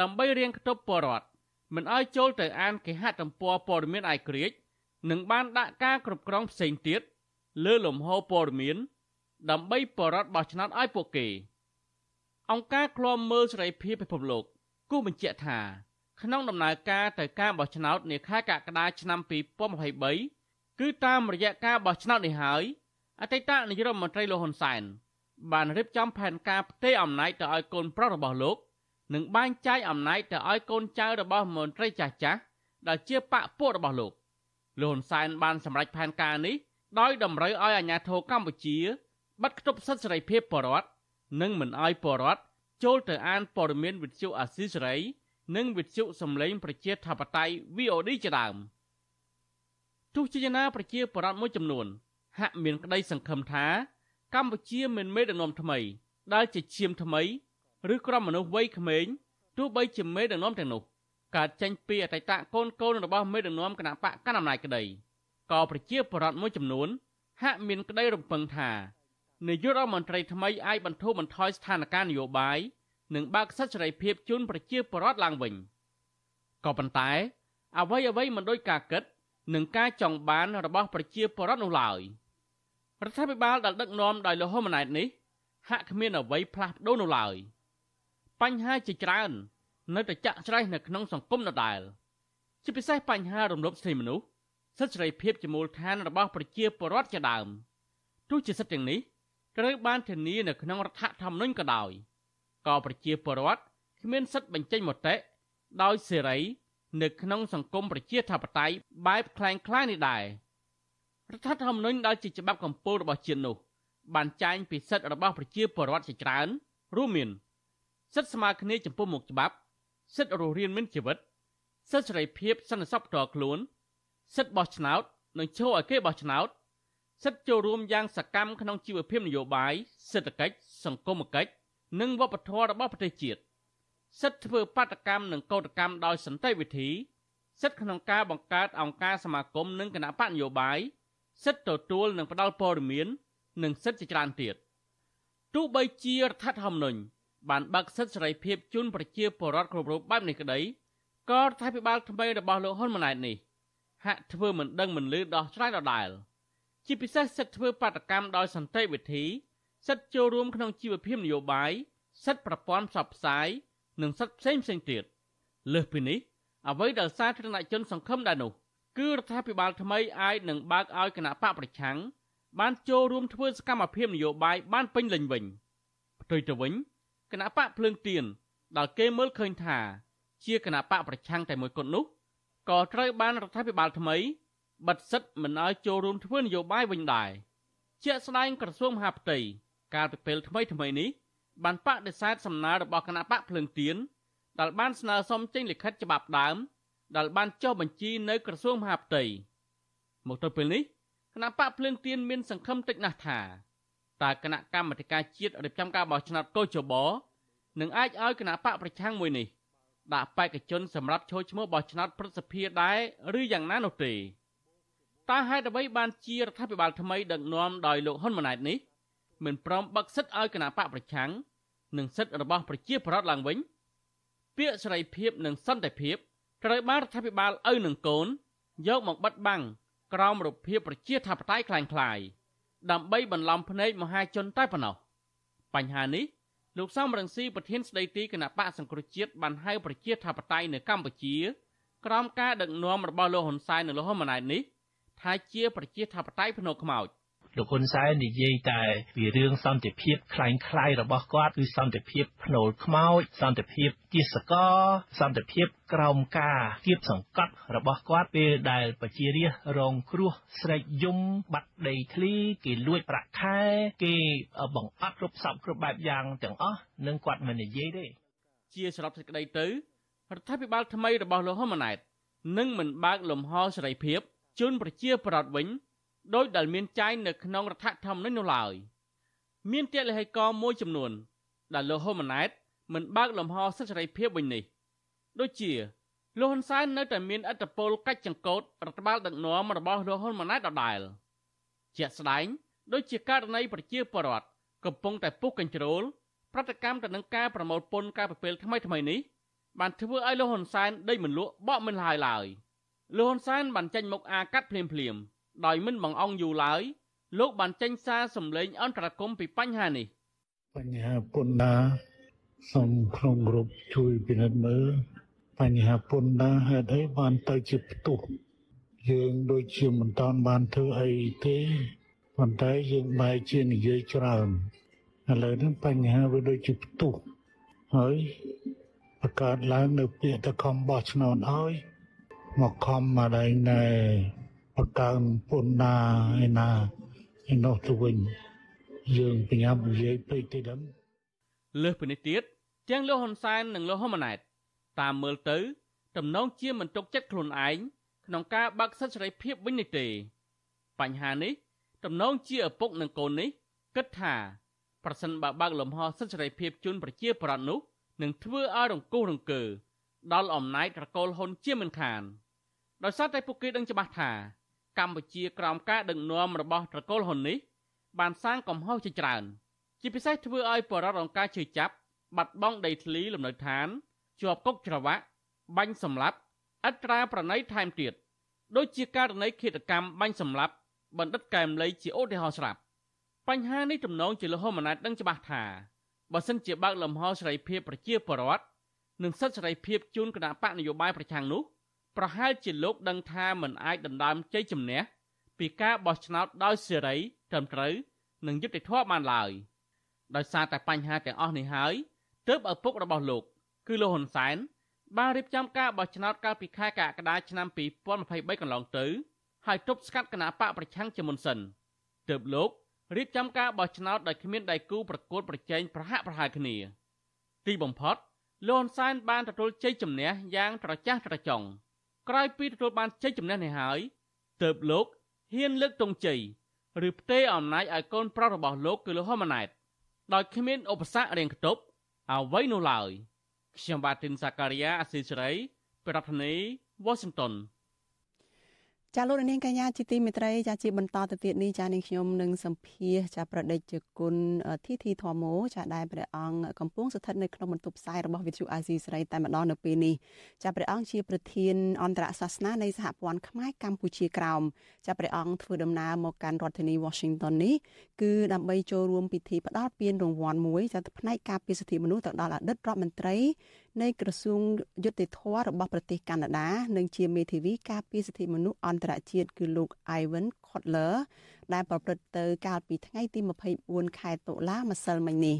ដើម្បីរៀងគប់បរដ្ឋមិនឲ្យចូលទៅអានគេហទំព័រព័ត៌មានអាយក្រិចនិងបានដាក់ការគ្រប់គ្រងផ្សេងទៀតលើលំហព័ត៌មាន ដើម្បីបរដ្ឋបោះឆ្នោតឲ្យពួកគេ អង្គការឃ្លាំមើលសេរីភាពពិភពលោកគូបញ្ជាក់ថាក្នុងដំណើរការទៅការបោះឆ្នោតនាខែកក្កដាឆ្នាំ2023គឺតាមរយៈការបោះឆ្នោតនេះហើយអតីតនាយករដ្ឋមន្ត្រីលោកហ៊ុនសែនបានរៀបចំផែនការផ្ទេរអំណាចទៅឲ្យកូនប្រុសរបស់លោក និងបែងចែកអំណាចទៅឲ្យកូនចៅរបស់មន្ត្រីចាស់ចាស់ដែលជាបកពួករបស់លោកលោកហ៊ុនសែនបានសម្រេចផែនការនេះដោយតម្រូវឲ្យអាជ្ញាធរកម្ពុជាបិទគប់សិទ្ធិសេរីភាពបរដ្ឋនិងមិនឲ្យបរដ្ឋចូលទៅអានព័ត៌មានវិទ្យុអាស៊ីសេរី និងវិទ្យុសំឡេងប្រជាធិបតេយ្យ VOD ជាដើមទោះជាយ៉ាងណាប្រជាពលរដ្ឋមួយចំនួន ហាក់មានក្តីសង្ឃឹមថា កម្ពុជាមិនមេដឹកនាំថ្មី ដែលជាឈាមថ្មី ឬក្រុមមនុស្សវ័យក្មេងទោះបីជាមេដឹកនាំទាំងនោះកើតចេញពីអតីតកូនកូនរបស់មេដឹកនាំគណៈបកកណ្ដាលអំណាចក្តីក៏ប្រជាពលរដ្ឋមួយចំនួន ហាក់មានក្តីរំពឹងថានាយករដ្ឋមន្ត្រីថ្មីអាចបន្ធូរបន្ថយស្ថានភាពនយោបាយនិងបើកសិទ្ធិសេរីភាពជូនប្រជាពលរដ្ឋឡើងវិញក៏ប៉ុន្តែ អ្វីអ្វីមិនដូចការគិតនិងការចង់បានរបស់ប្រជាពលរដ្ឋនោះឡើយរដ្ឋាភិបាលដែលដឹកនាំដោយលោកហ៊ុនម៉ាណែតនេះហាក់គ្មានអ្វីផ្លាស់ប្ដូរនោះឡើយ បញ្ហាជាច្រើននៅតែចាក់ស្រេះនៅក្នុងសង្គមដដែលជាពិសេសបញ្ហារំលោភសិទ្ធិមនុស្សសិទ្ធិសេរីភាពជាមូលដ្ឋានរបស់ប្រជាពលរដ្ឋជាដើមទោះជាសិទ្ធិទាំងនេះត្រូវបានធានានៅក្នុងរដ្ឋធម្មនុញ្ញក៏ដោយក៏ប្រជាពលរដ្ឋគ្មានសិទ្ធិបញ្ចេញមតិដោយសេរីនៅក្នុងសង្គមប្រជាធិបតេយ្យបែបคล้ายคล้ายនេះដែររដ្ឋធម្មនុញ្ញដែលជាច្បាប់កម្ពុជារបស់ជាតិនោះបានចែងពីសិទ្ធិរបស់ប្រជាពលរដ្ឋជាច្រើនរួមមាន សិទ្ធិស្មើគ្នាចំពោះមុខច្បាប់ សិទ្ធិរស់រានមានជីវិត សិទ្ធិសេរីភាពសន្តិសុខផ្ទាល់ខ្លួន សិទ្ធិបោះឆ្នោតនិងចូលឲ្យគេបោះឆ្នោតសិទ្ធិចូលរួមយ៉ាងសកម្មក្នុងជីវភាពនយោបាយសេដ្ឋកិច្ចសង្គមគិច្ចនិងវប្បធម៌របស់ប្រទេសជាតិសិទ្ធិធ្វើបាតកម្មនិងកោតកម្មដោយសន្តិវិធីសិទ្ធិក្នុងការបង្កើតអង្គការសមាគមនិងគណៈបកនយោបាយសិទ្ធិទទួលនិងផ្ដល់ព័ត៌មាន និងសិទ្ធិជាច្រើនទៀតទោះបីជារដ្ឋធម្មនុញ្ញ បានបើកសិទ្ធិសេរីភាពជូនប្រជាពលរដ្ឋគ្រប់រូបបែបនេះក្តីក៏រដ្ឋាភិបាលថ្មីរបស់លោកហ៊ុនម៉ាណែតនេះហាក់ធ្វើមិនដឹងមិនលឺដោះស្រាយដដែលជាពិសេសសិទ្ធិធ្វើបាតកម្មដោយសន្តិវិធីសិទ្ធិចូលរួមក្នុងជីវភាពនយោបាយសិទ្ធិប្រព័ន្ធផ្សព្វផ្សាយនិងសិទ្ធិផ្សេងផ្សេងទៀតលើសពីនេះអ្វីដែលសាធារណជនសង្ឃឹមដែរនោះគឺរដ្ឋាភិបាលថ្មីអាចនឹងបើកឲ្យគណៈបកប្រឆាំងបានចូលរួមធ្វើសកម្មភាពនយោបាយបានពេញលេញវិញផ្ទុយទៅវិញគ ណៈបកភ្លើងទៀនដែលគេមើលឃើញថា ជាគណៈបកប្រឆាំងតែមួយគត់នោះក៏ត្រូវបានរដ្ឋាភិបាលថ្មីបិទសិទ្ធិមិនឲ្យចូលរួមធ្វើនយោបាយវិញដែរជាក់ស្ដែងក្រសួងមហាផ្ទៃកាលពីពេលថ្មីថ្មីនេះបានបដិសេធសំណើរបស់គណៈបកភ្លឹងទៀនដែលបានស្នើសុំចេញលិខិតច្បាប់ដើមដែលបានចុះបញ្ជីនៅក្រសួងមហាផ្ទៃមកទល់ពេលនេះគណៈបកភ្លឹងទៀនមានសង្ឃឹមតិចណាស់ថា តើគណៈកម្មាធិការជាតិរៀបចំការបោះឆ្នោតកោជបនឹងអាចឲ្យគណៈបកប្រឆាំងមួយនេះដាក់បេក្ខជនសម្រាប់ចូលឈ្មោះបោះឆ្នោតប្រសិទ្ធភាពដែរឬយ៉ាងណានោះទេតើហេតុអ្វីបានជារដ្ឋាភិបាលថ្មីដឹកនាំដោយលោកហ៊ុនម៉ាណែតនេះមិនព្រមបឹកសិទ្ធឲ្យគណៈបកប្រឆាំងនិងសិទ្ធិរបស់ប្រជាពលរដ្ឋឡើងវិញពាក្យសេរីភាពនិងសន្តិភាពត្រូវបានរដ្ឋាភិបាលឪនឹងកូនយកមកបិទបាំងក្រោមរូបភាពប្រជាធិបតេយ្យคล้ายៗ ដើម្បីបន្លំភ្នែកមហាជនតែប៉ុណ្ណោះបញ្ហានេះលោកសំរងស៊ីប្រធានស្ដីទីគណៈបកសង្គ្រោះជាតិបានហៅប្រជាធិបតេយ្យនៅកម្ពុជាក្រោមការដឹកនាំរបស់លោកហ៊ុនសែននិងលោកហ៊ុនម៉ាណែតនេះថាជាប្រជាធិបតេយ្យភ្នំខ្មោច លោកហ៊ុនសែននិយាយតែពីរឿងសន្តិភាពคล้ายៗរបស់គាត់គឺសន្តិភាពភ្នូលខ្មោចសន្តិភាពទាសកលសន្តិភាពក្រោមការគៀបសង្កត់របស់គាត់ពេលដែលប្រជារាស្ត្ររងគ្រោះស្រែកយំបាត់ដីធ្លីគេលួចប្រាក់ខែគេបង្អត់គ្រប់សពគ្រប់បែបយ៉ាងទាំងអស់នឹងគាត់មិននិយាយទេជាសរុបសេចក្តីទៅរដ្ឋាភិបាលថ្មីរបស់លោកហ៊ុនម៉ាណែតនឹងមិនបើកលំហសេរីភាពជូនប្រជាប្រដ្ឋវិញ ដោយដែលមានចែងនៅក្នុងរដ្ឋធម្មនុញ្ញនោះឡើយមានទលេហិកមួយចំនួន ដែលលោកហ៊ុនម៉ាណែតមិនបើកលំហសិទ្ធិសេរីភាពវិញនេះដូចជាលោកហ៊ុនសែននៅតែមានអត្តពលកាច់ចង្កូតរដ្ឋបាលដឹកនាំរបស់លោកហ៊ុនម៉ាណែតដដែលជាក់ស្ដែងដូចជាករណីប្រជាពលរដ្ឋកំពុងតែពុះកញ្ជ្រោលប្រតិកម្មទៅនឹងការប្រមូលពន្ធការប្រពេលថ្មីថ្មីនេះបានធ្វើឲ្យលោកហ៊ុនសែនដេកមិនលក់បកមិនឡាយឡើយលោកហ៊ុនសែនបានចេញមុខអាកាត់ភ្លាមភ្លាម ដោយមិនបង្អង់យូរឡើយលោកបានចេញសារសម្លេងអន្តរកម្មពីបញ្ហានេះបញ្ហាពន្ធដារសូមក្នុងក្រុមជួយពិនិត្យមើលបញ្ហាពន្ធដារហេតុអីបានទៅជាផ្ទុះយើងដូចជាមិនតាន់បានធ្វើអីទេប៉ុន្តែយើងបែរជានិយាយច្រើនឥឡូវនេះបញ្ហាវាដូចជាផ្ទុះហើយបង្កើតឡើងនៅពាក្យតខំបោះឆ្នោតឲ្យមកខំមកដែរណែ បង្កើនពន្ធដារឯណាឯនោះទៅវិញយើងបញ្ញាប់និយាយពេកទៅដឹងលើសពីនេះទៀតទាំងលោកហ៊ុនសែននិងលោកហ៊ុនម៉ាណែតតាមមើលទៅតំណងជាមិនទុកចិត្តខ្លួនឯងក្នុងការបើកសិទ្ធិសេរីភាពវិញនេះទេ បញ្ហានេះតំណងជាឪពុកនិងកូននេះគិតថាប្រសិនបើបើកលំហសិទ្ធិសេរីភាពជូនប្រជាប្រដ្ឋនោះនឹងធ្វើឲ្យរង្គោះរង្គើដល់អំណាចត្រកូលហ៊ុនជាមិនខានដោយសារតែពួកគេដឹងច្បាស់ថា កម្ពុជាក្រោមការដឹកនាំរបស់ត្រកូលហ៊ុននេះបានសាងកំហុសជាច្រើន ជាពិសេសធ្វើឲ្យបរិវត្តអង្គការជឿចាប់បាត់បង់ដីធ្លីលំនៅឋានជាប់គុកច្រវាក់បាញ់សម្លាប់អត្រាប្រណីថែមទៀតដូចជាករណីឃាតកម្មបាញ់សម្លាប់បណ្ឌិតកែមលីជាឧទាហរណ៍ស្រាប់បញ្ហានេះទំនងជាលហោមណាតដឹងច្បាស់ថាបើសិនជាបើកលំហសេរីភាពប្រជាពលរដ្ឋនិងសិទ្ធិសេរីភាពជូនគណៈបកនយោបាយប្រឆាំងនោះ ប្រហែលជាលោកដឹងថាមិនអាចដណ្ដើមជ័យជំនះពីការបោះឆ្នោតដោយសេរីត្រឹមត្រូវនិងយុត្តិធម៌បានឡើយដោយសារតែបញ្ហាទាំងអស់នេះហើយទើបឪពុករបស់លោក គឺលោកហ៊ុនសែនបានរៀបចំការបោះឆ្នោតកាលពីខែកក្កដាឆ្នាំ2023កន្លងទៅហើយទប់ស្កាត់គណៈបកប្រឆាំងជាមុនសិនទើបលោករៀបចំការបោះឆ្នោតដោយគ្មានដៃគូប្រកួតប្រជែងប្រហាក់ប្រហែលគ្នា ទីបំផុតលោកហ៊ុនសែនបានទទួលជ័យជំនះយ៉ាងត្រចះត្រចង់ ក្រោយពីទទួលបានជ័យជំនះនេះហើយទើបលោកហ៊ានលើកទង់ជ័យឬផ្ទេរអំណាចឲ្យកូនប្រុសរបស់លោកគឺលោកហ៊ុនម៉ាណែតដោយគ្មានឧបសគ្គរៀងខ្ទប់អ្វីនោះឡើយខ្ញុំបាទទីនសាការីយ៉ាអស៊ីសេរីប្រធានាធិបតី Washington ចាលោកនាងកញ្ញាជាទីមេត្រីចាជាបន្តទៅទៀតនេះចានាងខ្ញុំនឹងសម្ភាសចាប្រដេជគុណធីធីធម្មោចាដែលព្រះអង្គកំពុងស្ថិតនៅក្នុងបន្ទប់ផ្សាយរបស់វិទ្យុអាស៊ីសេរីតែម្ដងនៅពេលនេះចាព្រះអង្គជាប្រធានអន្តរសាសនានៃសហព័ន្ធខ្មែរកម្ពុជាក្រោមចាព្រះអង្គធ្វើដំណើរមកកាន់រដ្ឋធានី Washington នេះគឺដើម្បីចូលរួមពិធីផ្ដល់ពានរង្វាន់មួយចាផ្នែកការពារសិទ្ធិមនុស្សទៅដល់អតីតរដ្ឋមន្ត្រី នៃក្រសួងយុតិធធរបស់ប្រទេសកាណាដានិងជាមេធាវីការពារសិទ្ធិមនុស្សអន្តរជាតិគឺលោក Ivan Kotler ដែលប្រព្រឹត្តទៅកាលពីថ្ងៃទី24ខែតុលាម្សិលមិញនេះ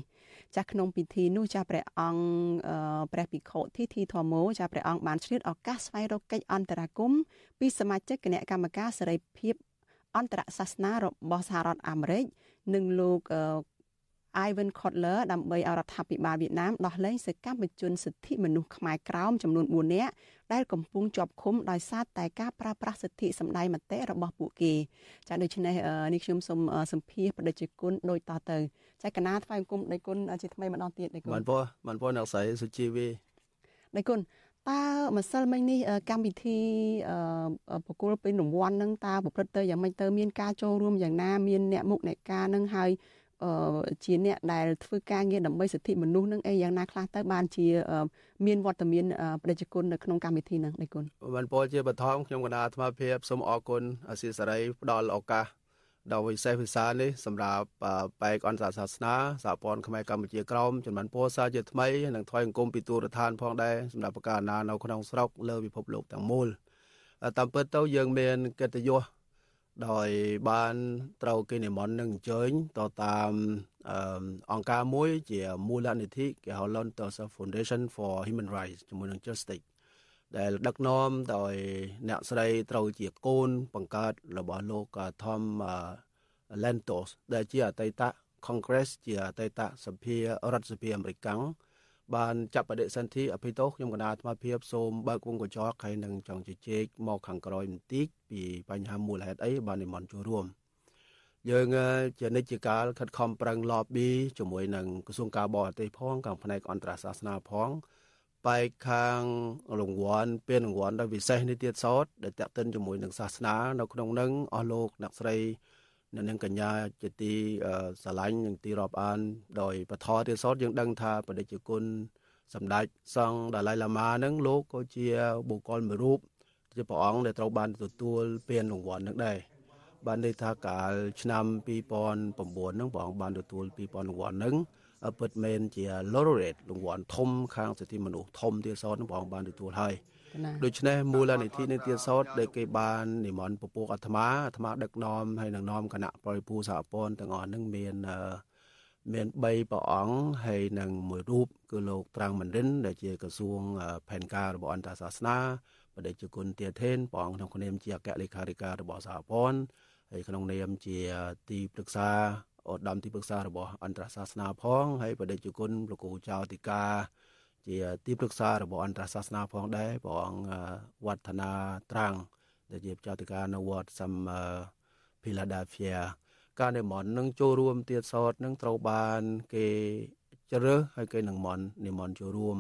ចាស់ក្នុងពិធីនោះចាស់ព្រះអង្គព្រះភិក្ខុធីធីធម្មោចាស់ព្រះអង្គបានឆ្លៀតឱកាសស្វែងរកកិច្ចអន្តរាគមន៍ពីសមាជិកគណៈកម្មការសេរីភាពអន្តរសាសនារបស់សហរដ្ឋអាមេរិកនិងលោក Ivan Kotler ដើម្បីឲ្យរដ្ឋាភិបាលវៀតណាមដោះលែងសកម្មជនសិទ្ធិមនុស្សខ្មែរក្រោមចំនួន4នាក់ដែលកំពុងជាប់ឃុំដោយសារតែការប្រើប្រាស់សិទ្ធិសម្ដែងមតិរបស់ពួកគេចាដូច្នេះនេះខ្ញុំសូមសម្ភាសបដិជគុណដូចតទៅចាកណាថ្វាយគុំដៃគុណជាថ្មីម្ដងទៀតដៃគុណបានពោះបានពោះអ្នកស្រីសុជីវីដៃគុណតើម្សិលមិញនេះកម្មវិធីប្រគល់ពេញរង្វាន់នឹងតើប្រព្រឹត្តទៅយ៉ាងម៉េចទៅមានការចូលរួមយ៉ាងណាមានអ្នកមុខអ្នកការនឹងហើយ ជាអ្នកដែលធ្វើការងារដើម្បីសិទ្ធិមនុស្សនឹងអីយ៉ាងណាខ្លះទៅបានជា មានវត្តមានប្រជាជននៅក្នុងកម្មវិធីហ្នឹងដៃគុណបានពលជាបឋមខ្ញុំគណៈអាត្មាភាពសូមអរគុណអាស៊ីសេរីផ្ដល់ឱកាសដល់វិសេសវិសានេះសម្រាប់បែកអន្តរសាសនាសហព័ន្ធខ្មែរកម្ពុជាក្រោមចំនួនពោសាជាថ្មីនិងថ្វាយអង្គមពីទូរដ្ឋានផងដែរសម្រាប់ប្រកាសណានៅក្នុងស្រុកលើពិភពលោកទាំងមូលតាមពិតទៅយើងមានកិត្តិយស ដោយបានត្រូវគេនិមន្តនឹងអញ្ជើញទៅតាមអង្គការមួយ ជាមូលនិធិគេហៅ Lontos Foundation for Human Rights ជាមួយនឹង Justice ដែលដឹកនាំដោយអ្នកស្រីត្រូវជាកូនបង្កើតរបស់លោក Tom Lantos ដែលជាអតីត Congress ជាអតីតសភារដ្ឋសភាអាមេរិក បានចាប់បដិសន្ធិអភិតោខ្ញុំកណាអាត្មាភាពសូមបើកវងកញ្ចក់ហើយនឹងចង់ជជែកមកខាងក្រោយបន្តិចពីបញ្ហាមូលហេតុអីបាននិមន្តចូលរួមយើងជានិច្ចកាលខិតខំប្រឹង lobby ជាមួយនឹងក្រសួងការបរទេសផងខាងផ្នែកអន្តរសាសនាផងបែកខាងរង្វាន់ពានរង្វាន់ដ៏ពិសេសនេះទៀតសោតដែលតាក់ទិនជាមួយនឹងសាសនា នៅក្នុងនឹងអស់លោកអ្នកស្រី នៅនឹងកញ្ញាជាទីស្រឡាញ់និងទីរាប់អាន ដោយបធរទៀតសោតយើងដឹងថាបដិជគុណសម្ដេចសង្ឃដាឡៃឡាម៉ានឹងលោកក៏ជាបុគ្គលមួយរូបជាព្រះអង្គដែលត្រូវបានទទួលពានរង្វាន់នឹងដែរបានន័យថាកាលឆ្នាំ2009ហ្នឹងព្រះអង្គបានទទួល2000រង្វាន់ហ្នឹងពិតមែនជា laureate រង្វាន់ធំខាងសិទ្ធិមនុស្សធំទៀតសោតនឹងព្រះអង្គបានទទួលហើយ ដូច្នេះមូលនិធិនេះទៀតសោតដែលគេបាននិមន្តពពួកអាត្មាអាត្មាដឹកនាំហើយនឹងនាំគណៈបរិពូសហព័ន្ធទាំងអស់ហ្នឹងមានមាន3ព្រះអង្គហើយនឹងមួយរូបគឺលោកត្រាំងមិនរិន ដែលជាក្រសួងផែនការរបស់អន្តរសាសនាបដិជគុណទាធេនព្រះអង្គក្នុងនាមជាអគ្គលេខាធិការរបស់សហព័ន្ធហើយក្នុងនាមជាទីប្រឹក្សាឧត្តមទីប្រឹក្សារបស់អន្តរសាសនាផងហើយបដិជគុណលោកគ្រូចៅតិកា ជាទីប្រឹក្សារបស់អន្តរសាសនាផងដែរព្រះអង្គវឌ្ឍនាត្រាំងដែលជាចៅតិកានៅវត្តសំភីឡាដាហ្វៀការនិមន្តនឹងចូលរួមទៀតសតនឹងត្រូវបាន គេជ្រើសហើយគេនឹងមន្តនិមន្តចូលរួម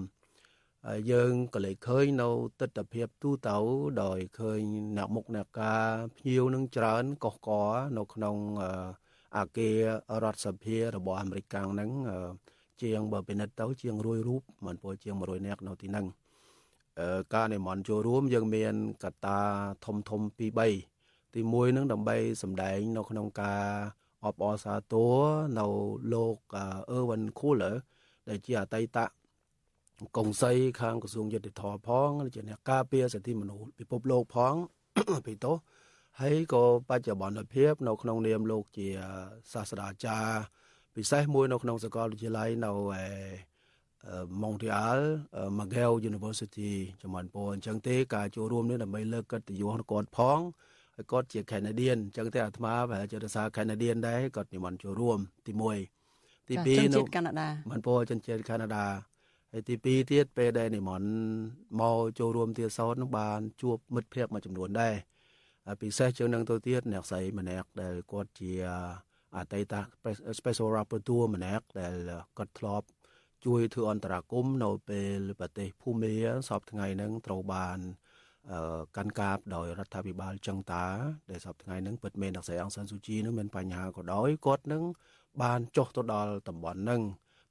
ហើយយើងក៏លេចឃើញនៅទស្សនវិជ្ជាទូទៅដោយឃើញអ្នកមុខអ្នកការភ្ញៀវនឹងច្រើនកុសកនៅក្នុងអាគាររដ្ឋសភារបស់អាមេរិកកាំងហ្នឹង ជាងបើពិនិត្យទៅជាង100រូបមិនពោលជាង100នាក់នៅទីហ្នឹងការនិមន្តចូលរួមយើងមានកត្តាធំធំ2 3ទី1នឹងដើម្បីសម្ដែងនៅក្នុងការអបអរសាទរនៅលោកអឺវិនគូលដែលជាអតីតកុងសីខាងក្រសួងយុតិធម៌ផងជាអ្នកការពារសិទ្ធិមនុស្សពិភពលោកផងពីតោហើយក៏បច្ចុប្បន្នភាព នៅក្នុងនាមលោកជាសាស្ត្រាចារ្យ ពិសេសមួយនៅក្នុងសាកលវិទ្យាល័យនៅឯ Montreal McGill University ចំនួនពអញ្ចឹងទេការចូលរួមនេះដើម្បីលើកកិត្តិយសគាត់ផងហើយគាត់ជា Canadian អញ្ចឹងទេអាត្មាប្រហែលជាភាសា Canadian ដែរគាត់និមន្តចូលរួមទី1ទី2នៅកាណាដាមិនពោជនជាតិកាណាដាហើយទី2ទៀតពេលដែលនិមន្តមកចូលរួមទៀតសោតនឹងបានជួបមិត្តភ័ក្តិមួយចំនួនដែរពិសេសជាងនឹងទៅទៀតអ្នកស្រីម្នាក់ដែលគាត់ជា អតីត special rapporteur ម្នាក់ដែលគាត់ធ្លាប់ជួយធ្វើអន្តរាគមនៅពេលប្រទេសភូមាសពថ្ងៃហ្នឹងត្រូវបានកាន់កាបដោយរដ្ឋាភិបាលចឹងតាដែលសពថ្ងៃហ្នឹងពិតមែនអ្នកស្រីអង្សានស៊ូជីនឹងមានបញ្ហាក៏ដោយគាត់នឹងបានចុះទៅដល់តំបន់ហ្នឹង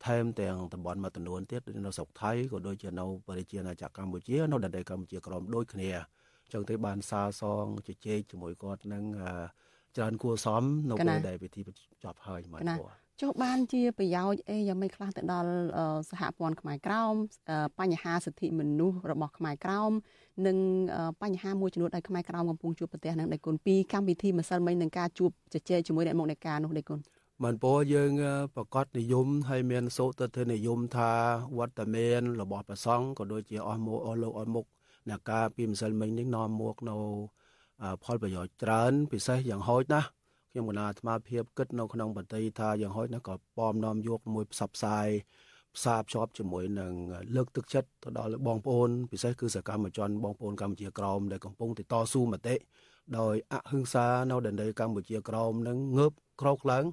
ថែមទាំងតំបន់មួយចំនួនទៀតនៅស្រុកថៃក៏ដូចជានៅប្រជាណាចក្រកម្ពុជានៅដែនដីកម្ពុជាក្រមដូចគ្នាចឹងទេបានសារសងជជែកជាមួយគាត់នឹង ច្រើនគួរសមនៅពេលដែលពិធីចប់ហើយមកព្រោះចុះបានជាប្រយោជន៍អីយ៉ាងម៉េចខ្លះទៅដល់សហព័ន្ធខ្មែរក្រោមបញ្ហាសិទ្ធិមនុស្សរបស់ខ្មែរក្រោមនិងបញ្ហាមួយចំនួនដែលខ្មែរក្រោមកំពុងជួបប្រទះនឹងដៃគុណពីកម្មវិធីម្សិលមិញនឹងការជួបជជែកជាមួយអ្នកមុខអ្នកការនោះដៃគុណមិនពោយើងប្រកាសនិយមហើយមានសូត្រទៅនិយមថាវត្តមានរបស់ព្រះសង្ឃក៏ដូចជាអស់មកអស់លោកអស់មុខអ្នកការពីម្សិលមិញនេះនាំមកនៅ ផលប្រយោជន៍ច្រើន ពិសេសយ៉ាងហោចណាស់ខ្ញុំកណាអាត្មាភាពគិតនៅក្នុងបតីថាយ៉ាងហោចណាស់ក៏ប៉មនាំយកមួយផ្សព្វផ្សាយផ្សារភ្ជាប់ជាមួយនឹងលើកទឹកចិត្តទៅដល់បងប្អូនពិសេសគឺសកម្មជនបងប្អូនកម្ពុជាក្រោមដែលកំពុងតស៊ូមតិដោយអហិង្សានៅដែនដីកម្ពុជាក្រោមនឹងងើបក្រោកឡើង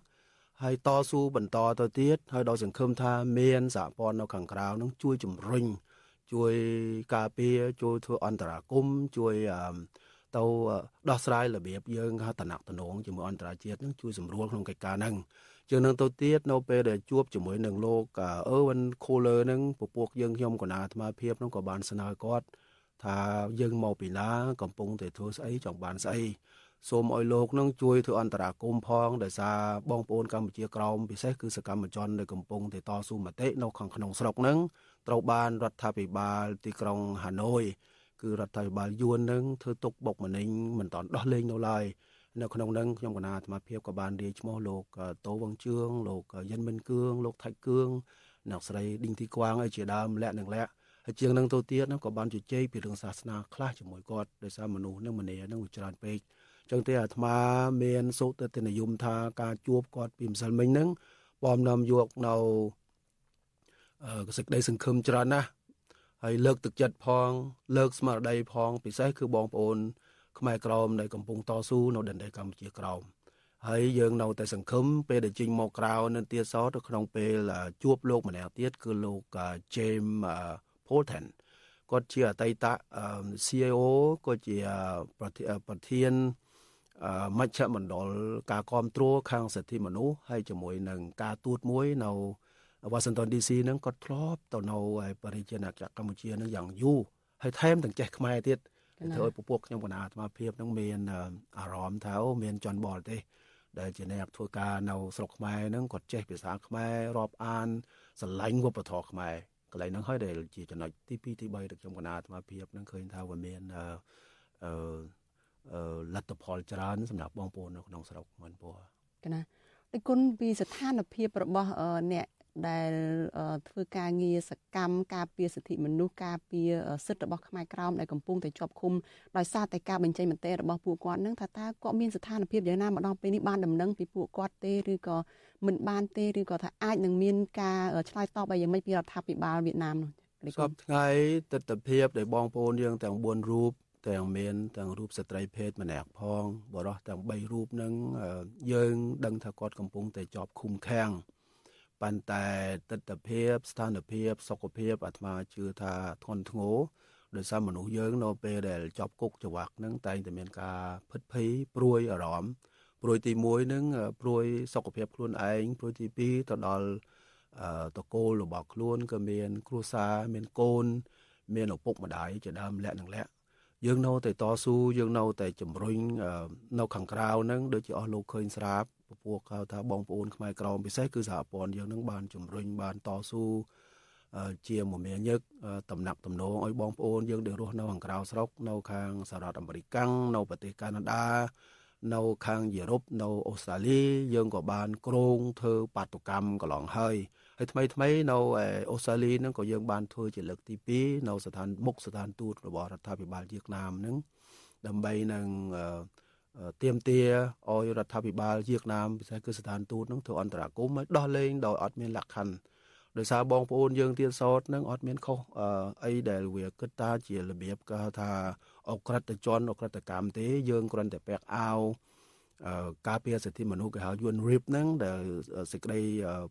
ហើយតស៊ូបន្តទៅទៀតហើយដោយសង្ឃឹមថាមានសហព័ន្ធនៅខាងក្រៅនឹងជួយជំរុញជួយការពារជួយធ្វើអន្តរាគមជួយ ទៅដោះស្រាយរបៀបយើងហៅតំណតំណងជាមួយអន្តរជាតិនឹងជួយសម្រួលក្នុងកិច្ចការហ្នឹងជាងនឹងទៅទៀតនៅពេលដែលជួបជាមួយនឹងលោកអឺវិនខូលឺនឹងពពួកយើងខ្ញុំកណាអាត្មាភាពនឹងក៏បានស្នើគាត់ថាយើងមកពីណាកំពុងតែធ្វើស្អីចង់បានស្អីសូមឲ្យលោកនឹងជួយធ្វើអន្តរាគមផងដោយសារបងប្អូនកម្ពុជាក្រោមពិសេសគឺសកម្មជនដែលកំពុងតែតស៊ូមតិនៅខាងក្នុងស្រុកនឹងត្រូវបានរដ្ឋាភិបាលទីក្រុងហាណូយ គឺរដ្ឋាភិបាលយួននឹងធ្វើទុកបុកម្នេញមិនតាន់ដោះលែងនៅឡើយនៅក្នុងនឹងខ្ញុំកណាអាត្មាភាពក៏បានរាយឈ្មោះលោកតូវងជឿងលោកយិនមិនគឿងលោកថៃគឿងអ្នកស្រីឌីងទីគួងឲ្យជាដើមលក្ខនឹងលក្ខហើយជាងនឹងទៅទៀតក៏បានជជែកពីរឿងសាសនាខ្លះជាមួយគាត់ដោយសារមនុស្សនឹងម្នាក់នឹងច្រើនពេកចឹងទេអាត្មាមានសុទតិនិយមថាការជួបគាត់ពីម្សិលមិញហ្នឹងបំនាំយកនៅសេចក្តីសង្ឃឹមច្រើនណាស់ ហើយលើកទឹកចិត្តផង លើកស្មារតីផងពិសេសគឺបងប្អូន ខ្មែរក្រមដែលកំពុងតស៊ូនៅដែនដីកម្ពុជាក្រោមហើយយើងនៅតែសង្ឃឹមពេលដែលចេញមកក្រៅនៅទៀតសទៅក្នុងពេលជួបលោកម្នាក់ទៀតគឺលោក James Polton គាត់ជាអតីត CIO ក៏ជាប្រធានមជ្ឈមណ្ឌលការគ្រប់គ្រងខាងសិទ្ធិមនុស្សហើយជាមួយនឹងការទូតមួយនៅ Washington DC ហ្នឹងគាត់ធ្លាប់ទៅនៅបរិជាណាចក្រកម្ពុជាហ្នឹងយ៉ាងយូរហើយថែមទាំងចេះខ្មែរទៀតធ្វើឲ្យពពួកខ្ញុំគណៈអាត្មាភាពហ្នឹងមានអារម្មណ៍ថាអូមានចន់បលទេដែលជាអ្នកធ្វើការនៅស្រុកខ្មែរហ្នឹងគាត់ចេះភាសាខ្មែររាប់អានស្រឡាញ់វប្បធម៌ខ្មែរកន្លែងហ្នឹងហើយដែលជាចំណុចទី2ទី3របស់ខ្ញុំគណៈអាត្មាភាពហ្នឹងឃើញថាវាមានអឺលទ្ធផលច្រើនសម្រាប់បងប្អូននៅក្នុងស្រុកមិនពោះកណាដូចគុណពីស្ថានភាពរបស់អ្នក ដែលធ្វើការងារសកម្មការពារសិទ្ធិមនុស្សការពារសិទ្ធិរបស់ខ្មែរក្រោមដែលកំពុងតែជាប់ឃុំដោយសារតែការបញ្ចេញមតិរបស់ពួកគាត់នឹងថាតើគាត់មានស្ថានភាពយ៉ាងណាម្ដងពេលនេះបានដំណឹងពីពួកគាត់ទេឬក៏មិនបានទេឬក៏ថាអាចនឹងមានការឆ្លើយតបឲ្យយ៉ាងម៉េចពីរដ្ឋាភិបាលវៀតណាមនោះសពថ្ងៃទស្សនវិជ្ជាដែលបងប្អូនយើងទាំង4រូបទាំងមានទាំងរូបស្ត្រីភេទម្នាក់ផងបរិះទាំង3រូបនឹងយើងដឹងថាគាត់កំពុងតែជាប់ឃុំឃាំង ប៉ុន្តែទស្សនវិជ្ជាស្ថានភាព សុខភាពអាត្មាជឿថាធ្ងន់ធ្ងរដោយសារមនុស្សយើងនៅពេលដែលជាប់គុកចង្វាក់ហ្នឹងតែងតែមានការភិតភ័យព្រួយអារម្មណ៍ព្រួយទី1ហ្នឹងព្រួយសុខភាពខ្លួនឯងព្រួយទី2ទៅដល់តកូលរបស់ខ្លួនក៏មាន គ្រួសារមានកូន មានឪពុកម្ដាយជាដើមលក្ខនឹងលក្ខយើងនៅតែតស៊ូយើងនៅតែជំរុញនៅខាងក្រៅហ្នឹងដូចជាអស់លោកឃើញស្រាប់ ពពួកហៅថាបងប្អូនខ្មែរក្រមពិសេសគឺសហព័ន្ធយើងនឹងបានជំរុញបានតស៊ូជាមមាញឹកតំណាក់តំណងឲ្យបងប្អូនយើងដែលរស់នៅខាងក្រៅស្រុកនៅខាងសហរដ្ឋអាមេរិកនៅប្រទេសកាណាដានៅខាងយុរ៉ុបនៅអូស្ត្រាលីយើងក៏បានក្រងធ្វើបាតុកម្មកន្លងហើយហើយថ្មីថ្មីនៅអូស្ត្រាលីហ្នឹងក៏យើងបានធ្វើជាលើកទី2នៅស្ថានមុខស្ថានទូតរបស់រដ្ឋាភិបាលវៀតណាមហ្នឹងដើម្បីនឹង ទៀមទាឲ្យរដ្ឋាភិបាលវៀតណាមពិសេសគឺស្ថានទូតនឹងធ្វើអន្តរាគមន៍ឲ្យដោះលែងដោយអត់មានលក្ខខណ្ឌដោយសារបងប្អូនយើងទៀតសោតនឹងអត់មានខុសអីដែលវាគិតថាជារបៀបគេថាអក្រិតជនអក្រិតកម្មទេយើងគ្រាន់តែពាក់អាវការពារសិទ្ធិមនុស្សគេហៅ UN RIP ហ្នឹងដែលសេចក្តី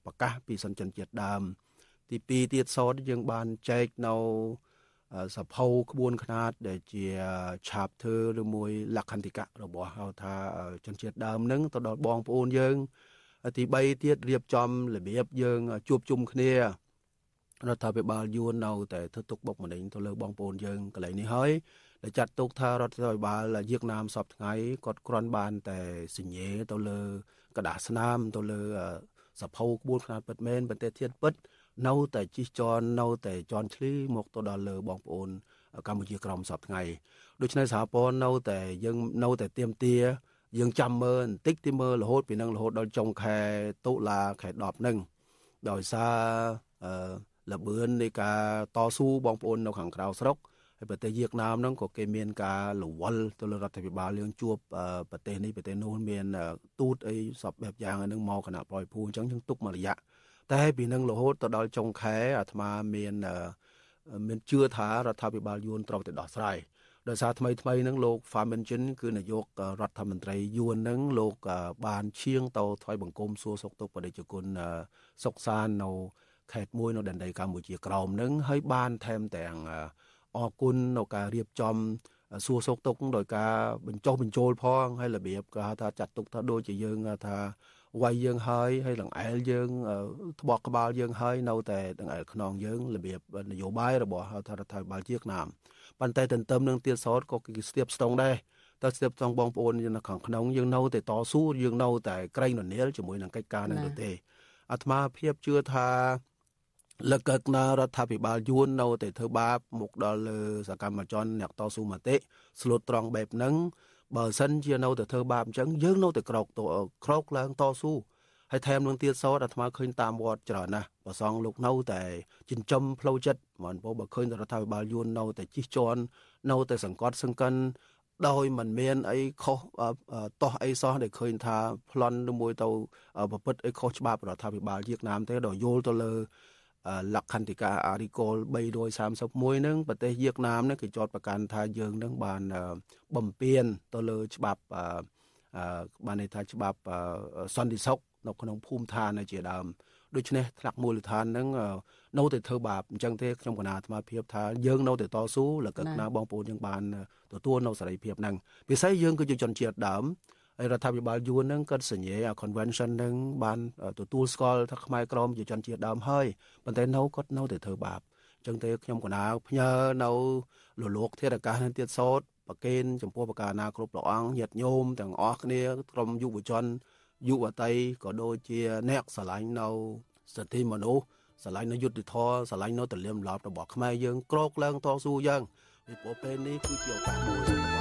ប្រកាសពីសន្តិជាតិដើមទី2ទៀតសោតយើងបានចែកនៅ សភៅក្បួនខ្នាតដែលជាឆាបធ្វើឬមួយលក្ខន្តិកៈរបស់ហៅថាជនជាតិដើមនឹងទៅដល់បងប្អូនយើងទី3ទៀតរៀបចំរបៀបយើងជួបជុំគ្នារដ្ឋាភិបាលយួននៅតែធ្វើទុកបុកម្នេញទៅលើបងប្អូនយើងកន្លែងនេះហើយដែលចាត់ទុកថារដ្ឋាភិបាលវៀតណាមសពថ្ងៃគាត់គ្រាន់បានតែសញ្ញេទៅលើกระดาษស្នាមទៅលើសភៅក្បួនខ្នាតពិតមែនប្រទេសជាតិពិត នៅតែជិះជាន់នៅតែជន់ឈ្លីមកទៅដល់លើបងប្អូនកម្ពុជាក្រមសពថ្ងៃដូច្នេះសហព័ន្ធនៅតែយើងនៅតែទៀមទាយើងចាំមើលបន្តិចទីមើលរហូតពីនឹងរហូតដល់ចុងខែតុលាខែ10ហ្នឹងដោយសារអឺលបឿននៃការតស៊ូបងប្អូននៅខាងក្រៅស្រុកហើយប្រទេសវៀតណាមហ្នឹងក៏គេមានការលវលទៅលើរដ្ឋាភិបាលយើងជួបប្រទេសនេះប្រទេសនោះមានទូតអីសពបែបយ៉ាងហ្នឹងមកគណៈប្រយភូអញ្ចឹងយើងទុកមួយរយៈ តែពីនឹងរហូតទៅដល់ចុងខែអាត្មាមានមានជឿថារដ្ឋាភិបាលយួនត្រូវតែដោះស្រាយដោយសារថ្មីថ្មីហ្នឹងលោក Farmenchen គឺនាយករដ្ឋមន្ត្រីយួនហ្នឹងលោកបានឈៀងទៅថ្វាយបង្គំសួរសុខទុក្ខបដិជគុណសុកសាននៅខេត្តមួយនៅដែនដីកម្ពុជាក្រោមហ្នឹងហើយបានថែមទាំងអរគុណនៅការរៀបចំសួរសុខទុក្ខដោយការបញ្ចុះបញ្ចូលផងហើយរបៀបគេហៅថាចាត់ទុកថាដូចជាយើងថា វាយយើងហើយហើយដង្អែលយើងត្បកក្បាលយើងហើយនៅតែដង្អែលខ្នងយើងរបៀបនយោបាយរបស់រដ្ឋាភិបាលជាណាមប៉ុន្តែទន្ទឹមនឹងទៀតសោតក៏គេស្ទាបស្ទងដែរតើស្ទាបស្ទងបងប្អូនយើងនៅខាងក្នុងយើងនៅតែតស៊ូយើងនៅតែក្រែងរនាលជាមួយនឹងកិច្ចការនឹងទៅទេអាត្មាភាពជឿថាលកកណារដ្ឋាភិបាលយួននៅតែធ្វើបាបមុខដល់លើសកម្មជនអ្នកតស៊ូមតិស្លូតត្រង់បែបហ្នឹង បើសិនជានៅតែធ្វើបាបអញ្ចឹងយើងនៅតែក្រោកក្រោកឡើងតស៊ូហើយថែមនឹងទៀតសោតអាត្មាឃើញតាមវត្តច្រើនណាស់ប្រសងលោកនៅតែចិញ្ចឹមផ្លូវចិត្តមិនពោបើឃើញរដ្ឋាភិបាលយួននៅតែជិះជាន់នៅតែសង្កត់សង្កិនដោយមិនមានអីខុសតោះអីសោះដែលឃើញថាប្លន់មួយទៅប្រព្រឹត្តអីខុសច្បាប់រដ្ឋាភិបាលវៀតណាមទេដល់យល់ទៅលើ លក្ខន្តិកាអារីកល331នឹងប្រទេសវៀតណាមនឹងគេចោតប្រកាន់ថាយើងនឹងបានបំពេញទៅលើច្បាប់បានន័យថាច្បាប់សន្តិសុខនៅក្នុងភូមិឋានជាដើមដូច្នេះថ្នាក់មូលដ្ឋាននឹងនៅតែធ្វើបាបអញ្ចឹងទេខ្ញុំកណាអាត្មាភាពថាយើងនៅតែតស៊ូលកឹកណាបងប្អូនយើងបានទទួលនៅសេរីភាពហ្នឹងពិសេសយើងគឺជាជនជាតិដើម រដ្ឋាភិបាលយួនហ្នឹងក៏សញ្ញា convention ហ្នឹងបានទទួលស្គាល់ថាខ្មែរក្រមជាជនជាតិដើមហើយប៉ុន្តែនៅគាត់នៅតែធ្វើបាបអញ្ចឹងទេខ្ញុំកណាផ្ញើនៅលលោកធាតុអាកាសនឹងទៀតសោតប្រកេនចំពោះបកាណាគ្រប់ព្រះអង្គញាតិញោមទាំងអស់គ្នាក្រុមយុវជនយុវតីក៏ដូចជាអ្នកស្រឡាញ់នៅសិទ្ធិមនុស្សស្រឡាញ់នៅយុទ្ធធរស្រឡាញ់នៅទលាមឡប់របស់ខ្មែរយើងក្រោកឡើងតស៊ូយើងពីព្រោះពេលនេះគឺជាឱកាសមួយសម្រាប់